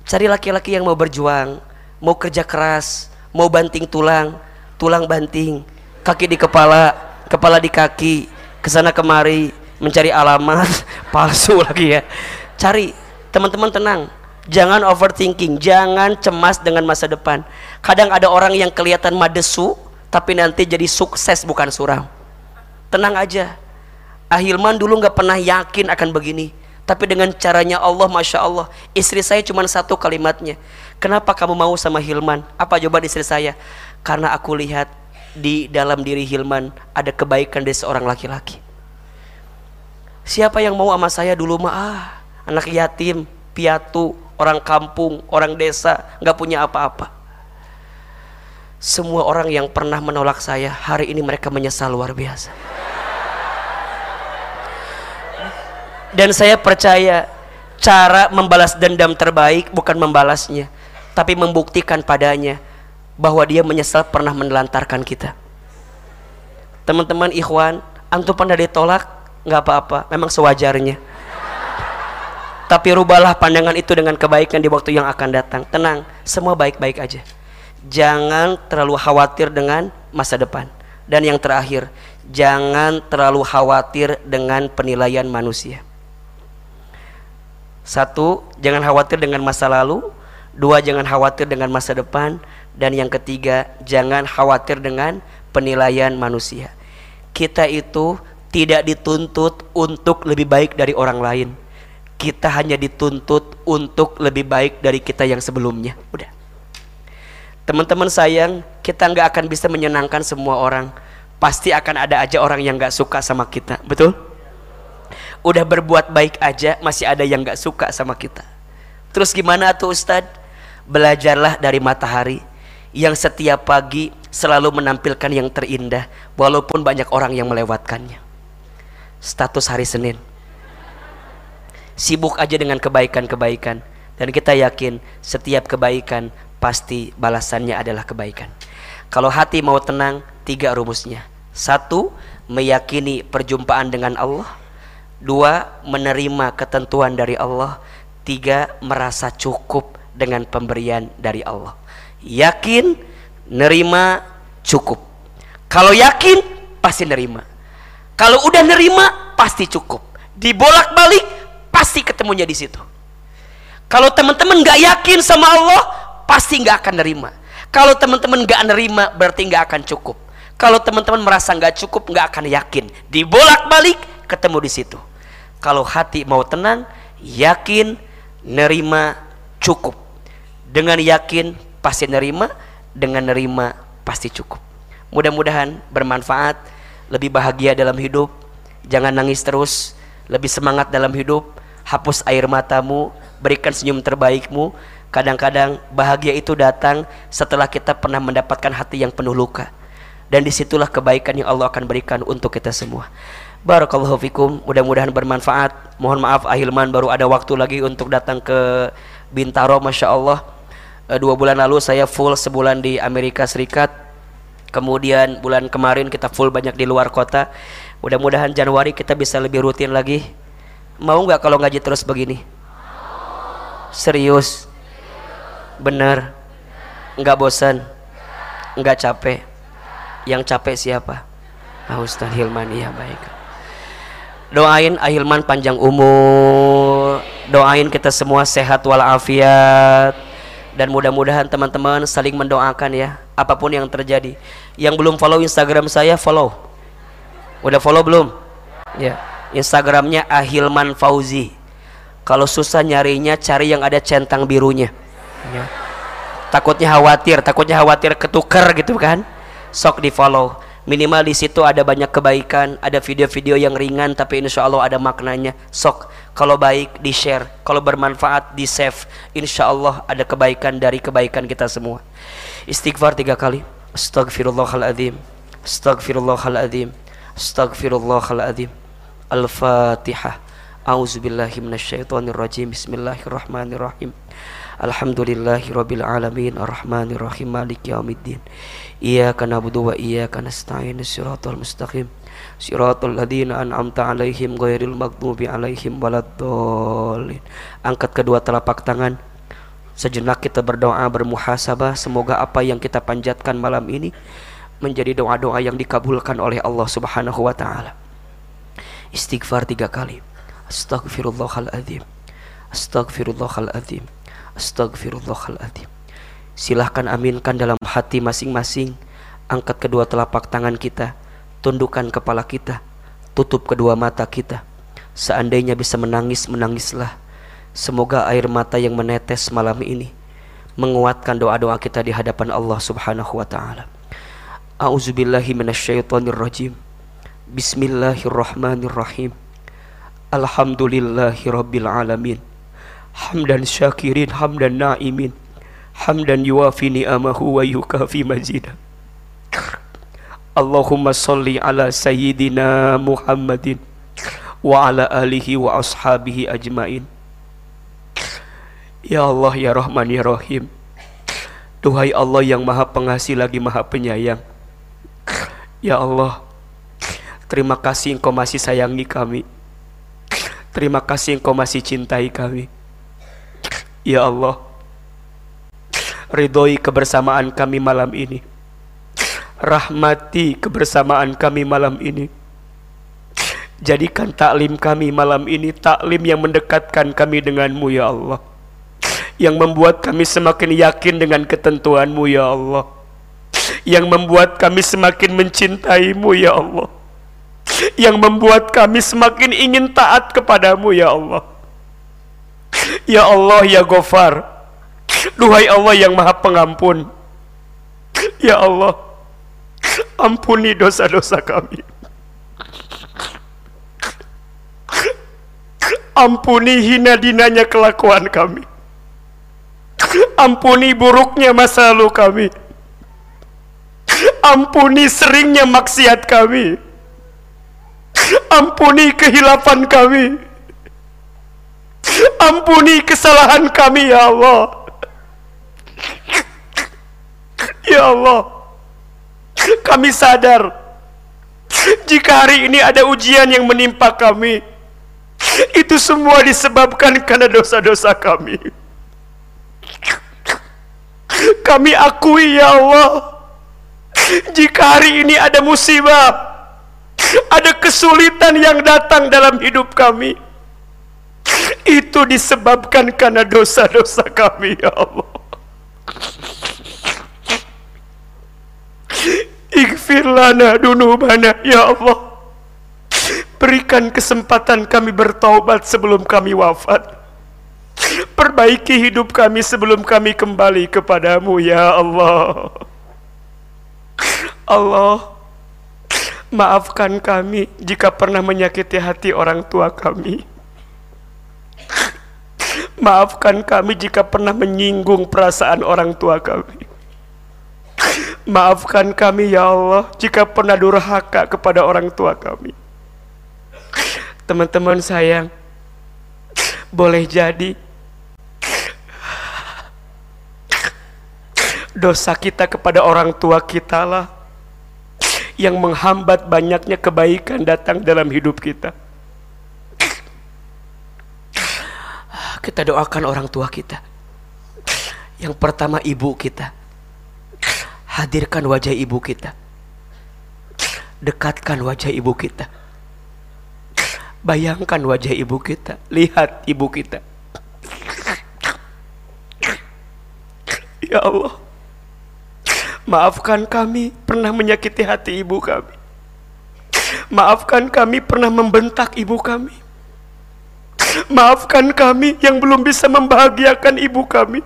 Cari laki-laki yang mau berjuang mau kerja keras mau banting tulang tulang banting kaki di kepala kepala di kaki ke sana kemari mencari alamat palsu lagi ya. Cari teman-teman tenang jangan overthinking jangan cemas dengan masa depan. Kadang ada orang yang kelihatan madesu tapi nanti jadi sukses bukan suram tenang aja Ahilman dulu nggak pernah yakin akan begini tapi dengan caranya Allah Masya Allah istri saya cuma satu kalimatnya kenapa kamu mau sama Hilman apa jawaban istri saya karena aku lihat di dalam diri Hilman ada kebaikan dari seorang laki-laki. Siapa yang mau sama saya dulu mah ah, anak yatim, piatu, orang kampung, orang desa, nggak punya apa-apa. Semua orang yang pernah menolak saya, hari ini mereka menyesal luar biasa. Dan saya percaya cara membalas dendam terbaik bukan membalasnya, tapi membuktikan padanya bahwa dia menyesal pernah menelantarkan kita. Teman-teman ikhwan, antum pernah ditolak, nggak apa-apa, memang sewajarnya. Tapi rubahlah pandangan itu dengan kebaikan di waktu yang akan datang. Tenang, semua baik-baik aja. Jangan terlalu khawatir dengan masa depan. Dan yang terakhir, jangan terlalu khawatir dengan penilaian manusia. Satu, jangan khawatir dengan masa lalu. Dua, jangan khawatir dengan masa depan. Dan yang ketiga jangan khawatir dengan penilaian manusia. Kita itu tidak dituntut untuk lebih baik dari orang lain. Kita hanya dituntut untuk lebih baik dari kita yang sebelumnya. Udah. Teman-teman sayang kita nggak akan bisa menyenangkan semua orang. Pasti akan ada aja orang yang nggak suka sama kita. Betul udah berbuat baik aja masih ada yang nggak suka sama kita. Terus gimana tuh Ustadz? Belajarlah dari matahari yang setiap pagi selalu menampilkan yang terindah walaupun banyak orang yang melewatkannya. Status hari Senin. Sibuk aja dengan kebaikan-kebaikan. Dan kita yakin setiap kebaikan pasti balasannya adalah kebaikan. Kalau hati mau tenang tiga rumusnya. Satu meyakini perjumpaan dengan Allah dua menerima ketentuan dari Allah. Tiga merasa cukup dengan pemberian dari Allah. Yakin nerima cukup. Kalau yakin pasti nerima. Kalau udah nerima pasti cukup. Dibolak balik pasti ketemunya di situ. Kalau teman-teman nggak yakin sama Allah pasti nggak akan nerima. Kalau teman-teman nggak nerima berarti nggak akan cukup. Kalau teman-teman merasa nggak cukup nggak akan yakin. Dibolak balik ketemu di situ kalau hati mau tenang yakin nerima cukup. Dengan yakin pasti nerima dengan nerima pasti cukup. Mudah-mudahan bermanfaat lebih bahagia dalam hidup. Jangan nangis terus lebih semangat dalam hidup. Hapus air matamu berikan senyum terbaikmu. Kadang-kadang bahagia itu datang setelah kita pernah mendapatkan hati yang penuh luka. Dan di situlah kebaikan yang Allah akan berikan untuk kita semua Barakallahu fikum. Mudah-mudahan bermanfaat. Mohon maaf Ahilman baru ada waktu lagi untuk datang ke Bintaro Masya Allah. Eh, dua bulan lalu saya full sebulan di Amerika Serikat. Kemudian bulan kemarin kita full banyak di luar kota. Mudah-mudahan Januari kita bisa lebih rutin lagi. Mau nggak kalau ngaji terus begini? Serius? Bener? Nggak bosan? Nggak capek? Yang capek siapa? Ah, Ustaz Hilman iya baik doain Ahilman panjang umur. Doain kita semua sehat walafiat. Dan mudah-mudahan teman-teman saling mendoakan ya apa pun yang terjadi. Yang belum follow instagram saya follow. Udah follow belum? Ya. Instagramnya Ahilman Fauzi. Kalau susah nyarinya cari yang ada centang birunya. Ya. takutnya khawatir takutnya khawatir ketukar gitu kan. Sok di follow minimal di situ ada banyak kebaikan ada video-video yang ringan tapi insya Allah ada maknanya. Sok kalau baik di share kalau bermanfaat di save insya Allah ada kebaikan dari kebaikan kita semua. Istighfar tiga kali. Astagfirullahaladzim astagfirullahaladzim astagfirullahaladzim al-fatihah. A'udzubillahi minasyaitonirrajim. Bismillahirrahmanirrahim. Alhamdulillahi rabbil alamin. Arrahmanir rahim maliki yaumiddin. Iyyaka na'budu wa iyyaka nasta'in shiratal mustaqim. Shiratal ladzina an'amta 'alaihim ghairil maghdubi 'alaihim waladdallin. Angkat kedua telapak tangan. Sejenak kita berdoa bermuhasabah semoga apa yang kita panjatkan malam ini menjadi doa-doa yang dikabulkan oleh Allah Subhanahu wa taala. Istighfar tiga kali. Astaghfirullahaladzim Astaghfirullahaladzim Astaghfirullahaladzim Silahkan aminkan dalam hati masing-masing. Angkat kedua telapak tangan kita. Tundukkan kepala kita. Tutup kedua mata kita. Seandainya bisa menangis, menangislah. Semoga air mata yang menetes malam ini Menguatkan doa-doa kita di hadapan Allah subhanahu wa ta'ala. A'udzubillahi minasyaitonirrajim. Bismillahirrahmanirrahim. Alhamdulillahi Rabbil Alamin. Hamdan syakirin, hamdan na'imin Hamdan yuafi ni'amahu wa yukafi mazidah. Allahumma salli ala Sayyidina Muhammadin Wa ala alihi wa ashabihi ajmain. Ya Allah ya Rahman ya Rahim. Duhai Allah yang maha pengasih lagi maha penyayang. Ya Allah Terima kasih engkau masih sayangi kami. Terima kasih engkau masih cintai kami. Ya Allah, ridhoi kebersamaan kami malam ini. Rahmati kebersamaan kami malam ini. Jadikan taklim kami malam ini taklim yang mendekatkan kami denganmu ya Allah. Yang membuat kami semakin yakin dengan ketentuanmu ya Allah. Yang membuat kami semakin mencintaimu ya Allah yang membuat kami semakin ingin taat kepadamu ya Allah ya Allah ya Gofar Duhai Allah yang maha pengampun. Ya Allah Ampuni dosa-dosa kami. Ampuni hina dinanya kelakuan kami. Ampuni buruknya masa lalu kami. Ampuni seringnya maksiat kami. Ampuni kehilafan kami. Ampuni kesalahan kami ya Allah. Ya Allah. Kami sadar jika hari ini ada ujian yang menimpa kami. Itu semua disebabkan karena dosa-dosa kami. Kami akui ya Allah. Jika hari ini ada musibah ada kesulitan yang datang dalam hidup kami itu disebabkan karena dosa-dosa kami ya Allah Ighfir lana dunubana ya Allah Berikan kesempatan kami bertaubat sebelum kami wafat Perbaiki hidup kami sebelum kami kembali kepadamu ya Allah Allah Maafkan kami jika pernah menyakiti hati orang tua kami. Maafkan kami jika pernah menyinggung perasaan orang tua kami. Maafkan kami ya Allah jika pernah durhaka kepada orang tua kami. Teman-teman sayang, boleh jadi dosa kita kepada orang tua kita lah yang menghambat banyaknya kebaikan datang dalam hidup kita. Kita doakan orang tua kita. Yang pertama ibu kita. Hadirkan wajah ibu kita. Dekatkan wajah ibu kita. Bayangkan wajah ibu kita. Lihat ibu kita. Ya Allah. Maafkan kami pernah menyakiti hati ibu kami. Maafkan kami pernah membentak ibu kami. Maafkan kami yang belum bisa membahagiakan ibu kami.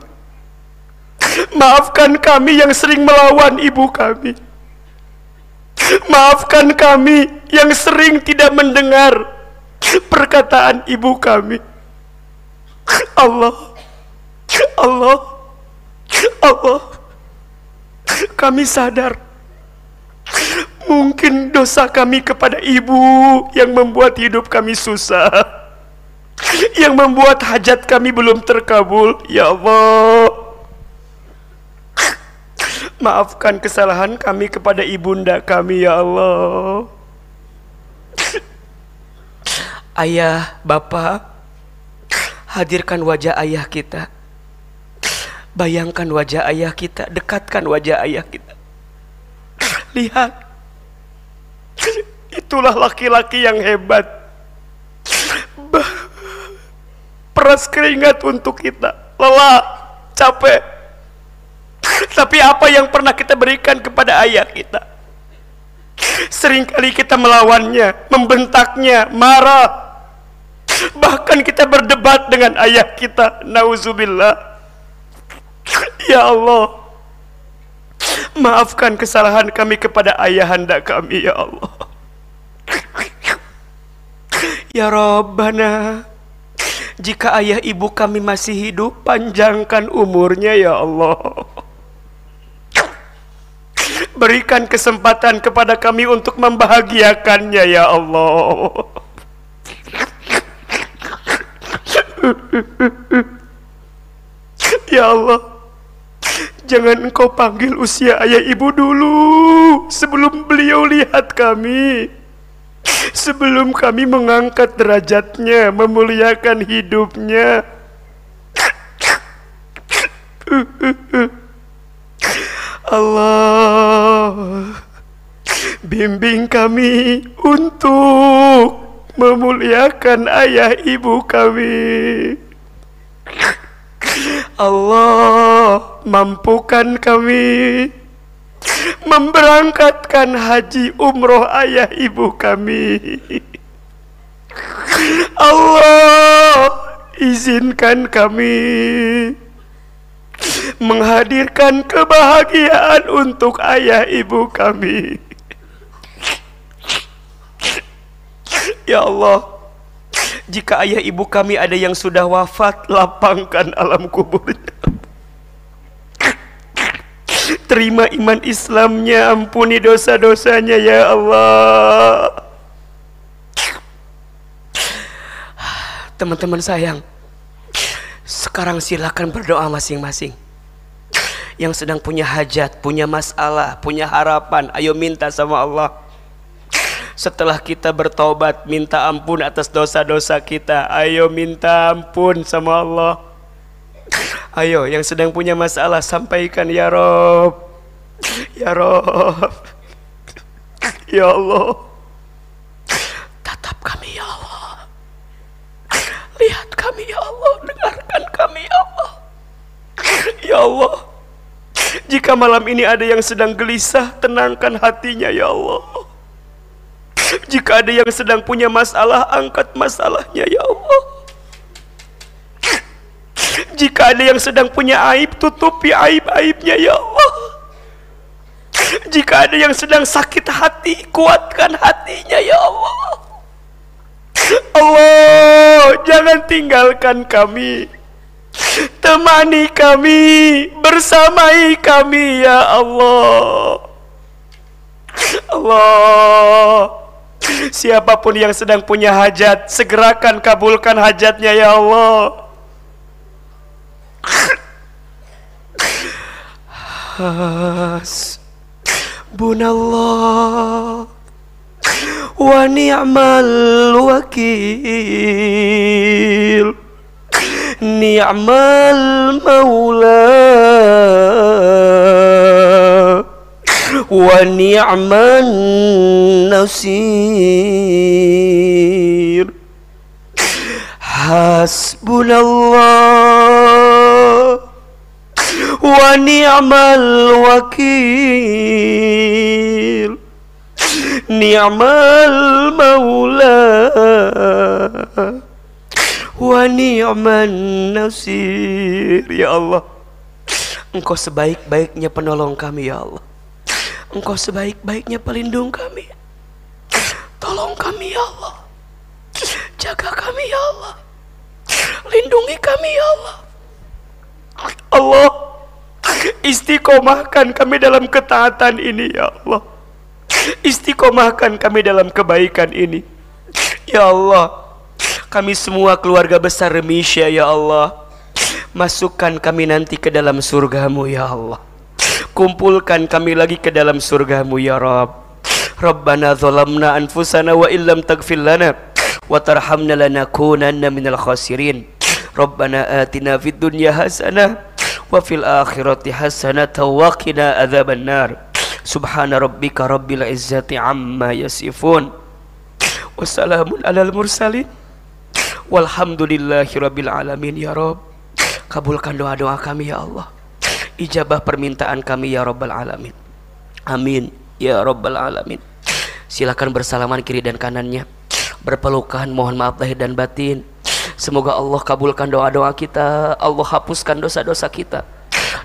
Maafkan kami yang sering melawan ibu kami. Maafkan kami yang sering tidak mendengar perkataan ibu kami. Allah, Allah, Allah, kami sadar mungkin dosa kami kepada ibu yang membuat hidup kami susah, yang membuat hajat kami belum terkabul. Ya Allah, maafkan kesalahan kami kepada ibunda kami, ya Allah. Ayah, Bapak, hadirkan wajah ayah kita. Bayangkan wajah ayah kita, dekatkan wajah ayah kita. Lihat, itulah laki-laki yang hebat. Peras keringat untuk kita, lelah, capek. Tapi apa yang pernah kita berikan kepada ayah kita? Seringkali kita melawannya, membentaknya, marah, Bahkan kita berdebat dengan ayah kita. Nauzubillah. Ya Allah. Maafkan kesalahan kami kepada ayahanda kami ya Allah. Ya Rabbana. Jika ayah ibu kami masih hidup, panjangkan umurnya ya Allah. Berikan kesempatan kepada kami untuk membahagiakannya ya Allah. Ya Allah, jangan engkau panggil usia ayah ibu dulu sebelum beliau lihat kami. Sebelum kami mengangkat derajatnya, memuliakan hidupnya. Allah, bimbing kami untuk memuliakan ayah ibu kami. Allah mampukan kami memberangkatkan haji umroh ayah ibu kami. Allah izinkan kami menghadirkan kebahagiaan untuk ayah ibu kami. Ya Allah, jika ayah ibu kami ada yang sudah wafat, lapangkan alam kuburnya. Terima iman Islamnya, ampuni dosa-dosanya ya Allah. Teman-teman sayang, sekarang silakan berdoa masing-masing. Yang sedang punya hajat, punya masalah, punya harapan, ayo minta sama Allah. Setelah kita bertobat minta ampun atas dosa-dosa kita ayo minta ampun sama Allah. Ayo yang sedang punya masalah sampaikan ya Rob ya Rob ya Allah. Tatap kami ya Allah. Lihat kami ya dengarkan kami ya Allah ya Allah jika malam ini ada yang sedang gelisah tenangkan hatinya ya Allah jika ada yang sedang punya masalah, angkat masalahnya ya Allah. Jika ada yang sedang punya aib, tutupi aib-aibnya ya Allah. Jika ada yang sedang sakit hati, kuatkan hatinya ya Allah. Allah, jangan tinggalkan kami. Temani kami, bersamai kami ya Allah. Allah. Siapa pun yang sedang punya hajat, segerakan kabulkan hajatnya ya Allah. Hasbunallah wa ni'mal wakil. Ni'mal maula wa ni'man nasir. Hasbunallah. Wa ni'mal wakil ni'mal maula wa ni'man nasir. Ya Allah engkau sebaik-baiknya penolong kami ya Allah. Engkau sebaik-baiknya pelindung kami. Tolong kami ya Allah. Jaga kami ya Allah. Lindungi kami ya Allah. Allah istiqomahkan kami dalam ketaatan ini ya Allah. Istiqomahkan kami dalam kebaikan ini. Ya Allah Kami semua keluarga besar Remisha ya Allah. Masukkan kami nanti ke dalam surgamu ya Allah. Kumpulkan kami lagi ke dalam surgamu ya Rabb. Rabbana zalamna anfusana wa illam taghfir lana wa tarhamna lanakunanna minal khasirin. Rabbana atina fid dunya hasanah wa fil akhirati hasanah wa qina adzaban nar Subhana rabbika rabbil izzati amma yasifun Wassalamun alal mursalin Walhamdulillahi rabbil alamin ya Rabb Kabulkan doa-doa kami ya Allah. Ijabah permintaan kami ya Rabbal Alamin. Amin ya Rabbal Alamin. Silakan bersalaman kiri dan kanannya. Berpelukan mohon maaf lahir dan batin. Semoga Allah kabulkan doa-doa kita. Allah hapuskan dosa-dosa kita.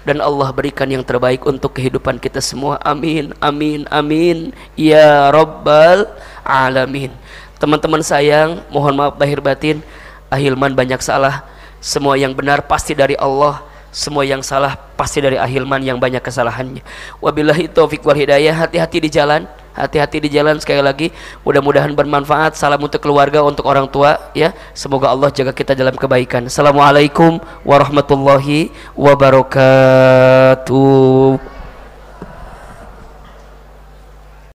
Dan Allah berikan yang terbaik untuk kehidupan kita semua. Amin, amin, amin. Ya Rabbal Alamin. Teman-teman sayang, mohon maaf lahir batin. Ahilman banyak salah semua yang benar pasti dari Allah semua yang salah pasti dari Ahilman yang banyak kesalahannya wabillahi taufik wal hidayah hati-hati di jalan hati-hati di jalan. Sekali lagi mudah-mudahan bermanfaat. Salam untuk keluarga untuk orang tua ya. Semoga Allah jaga kita dalam kebaikan. Assalamualaikum warahmatullahi wabarakatuh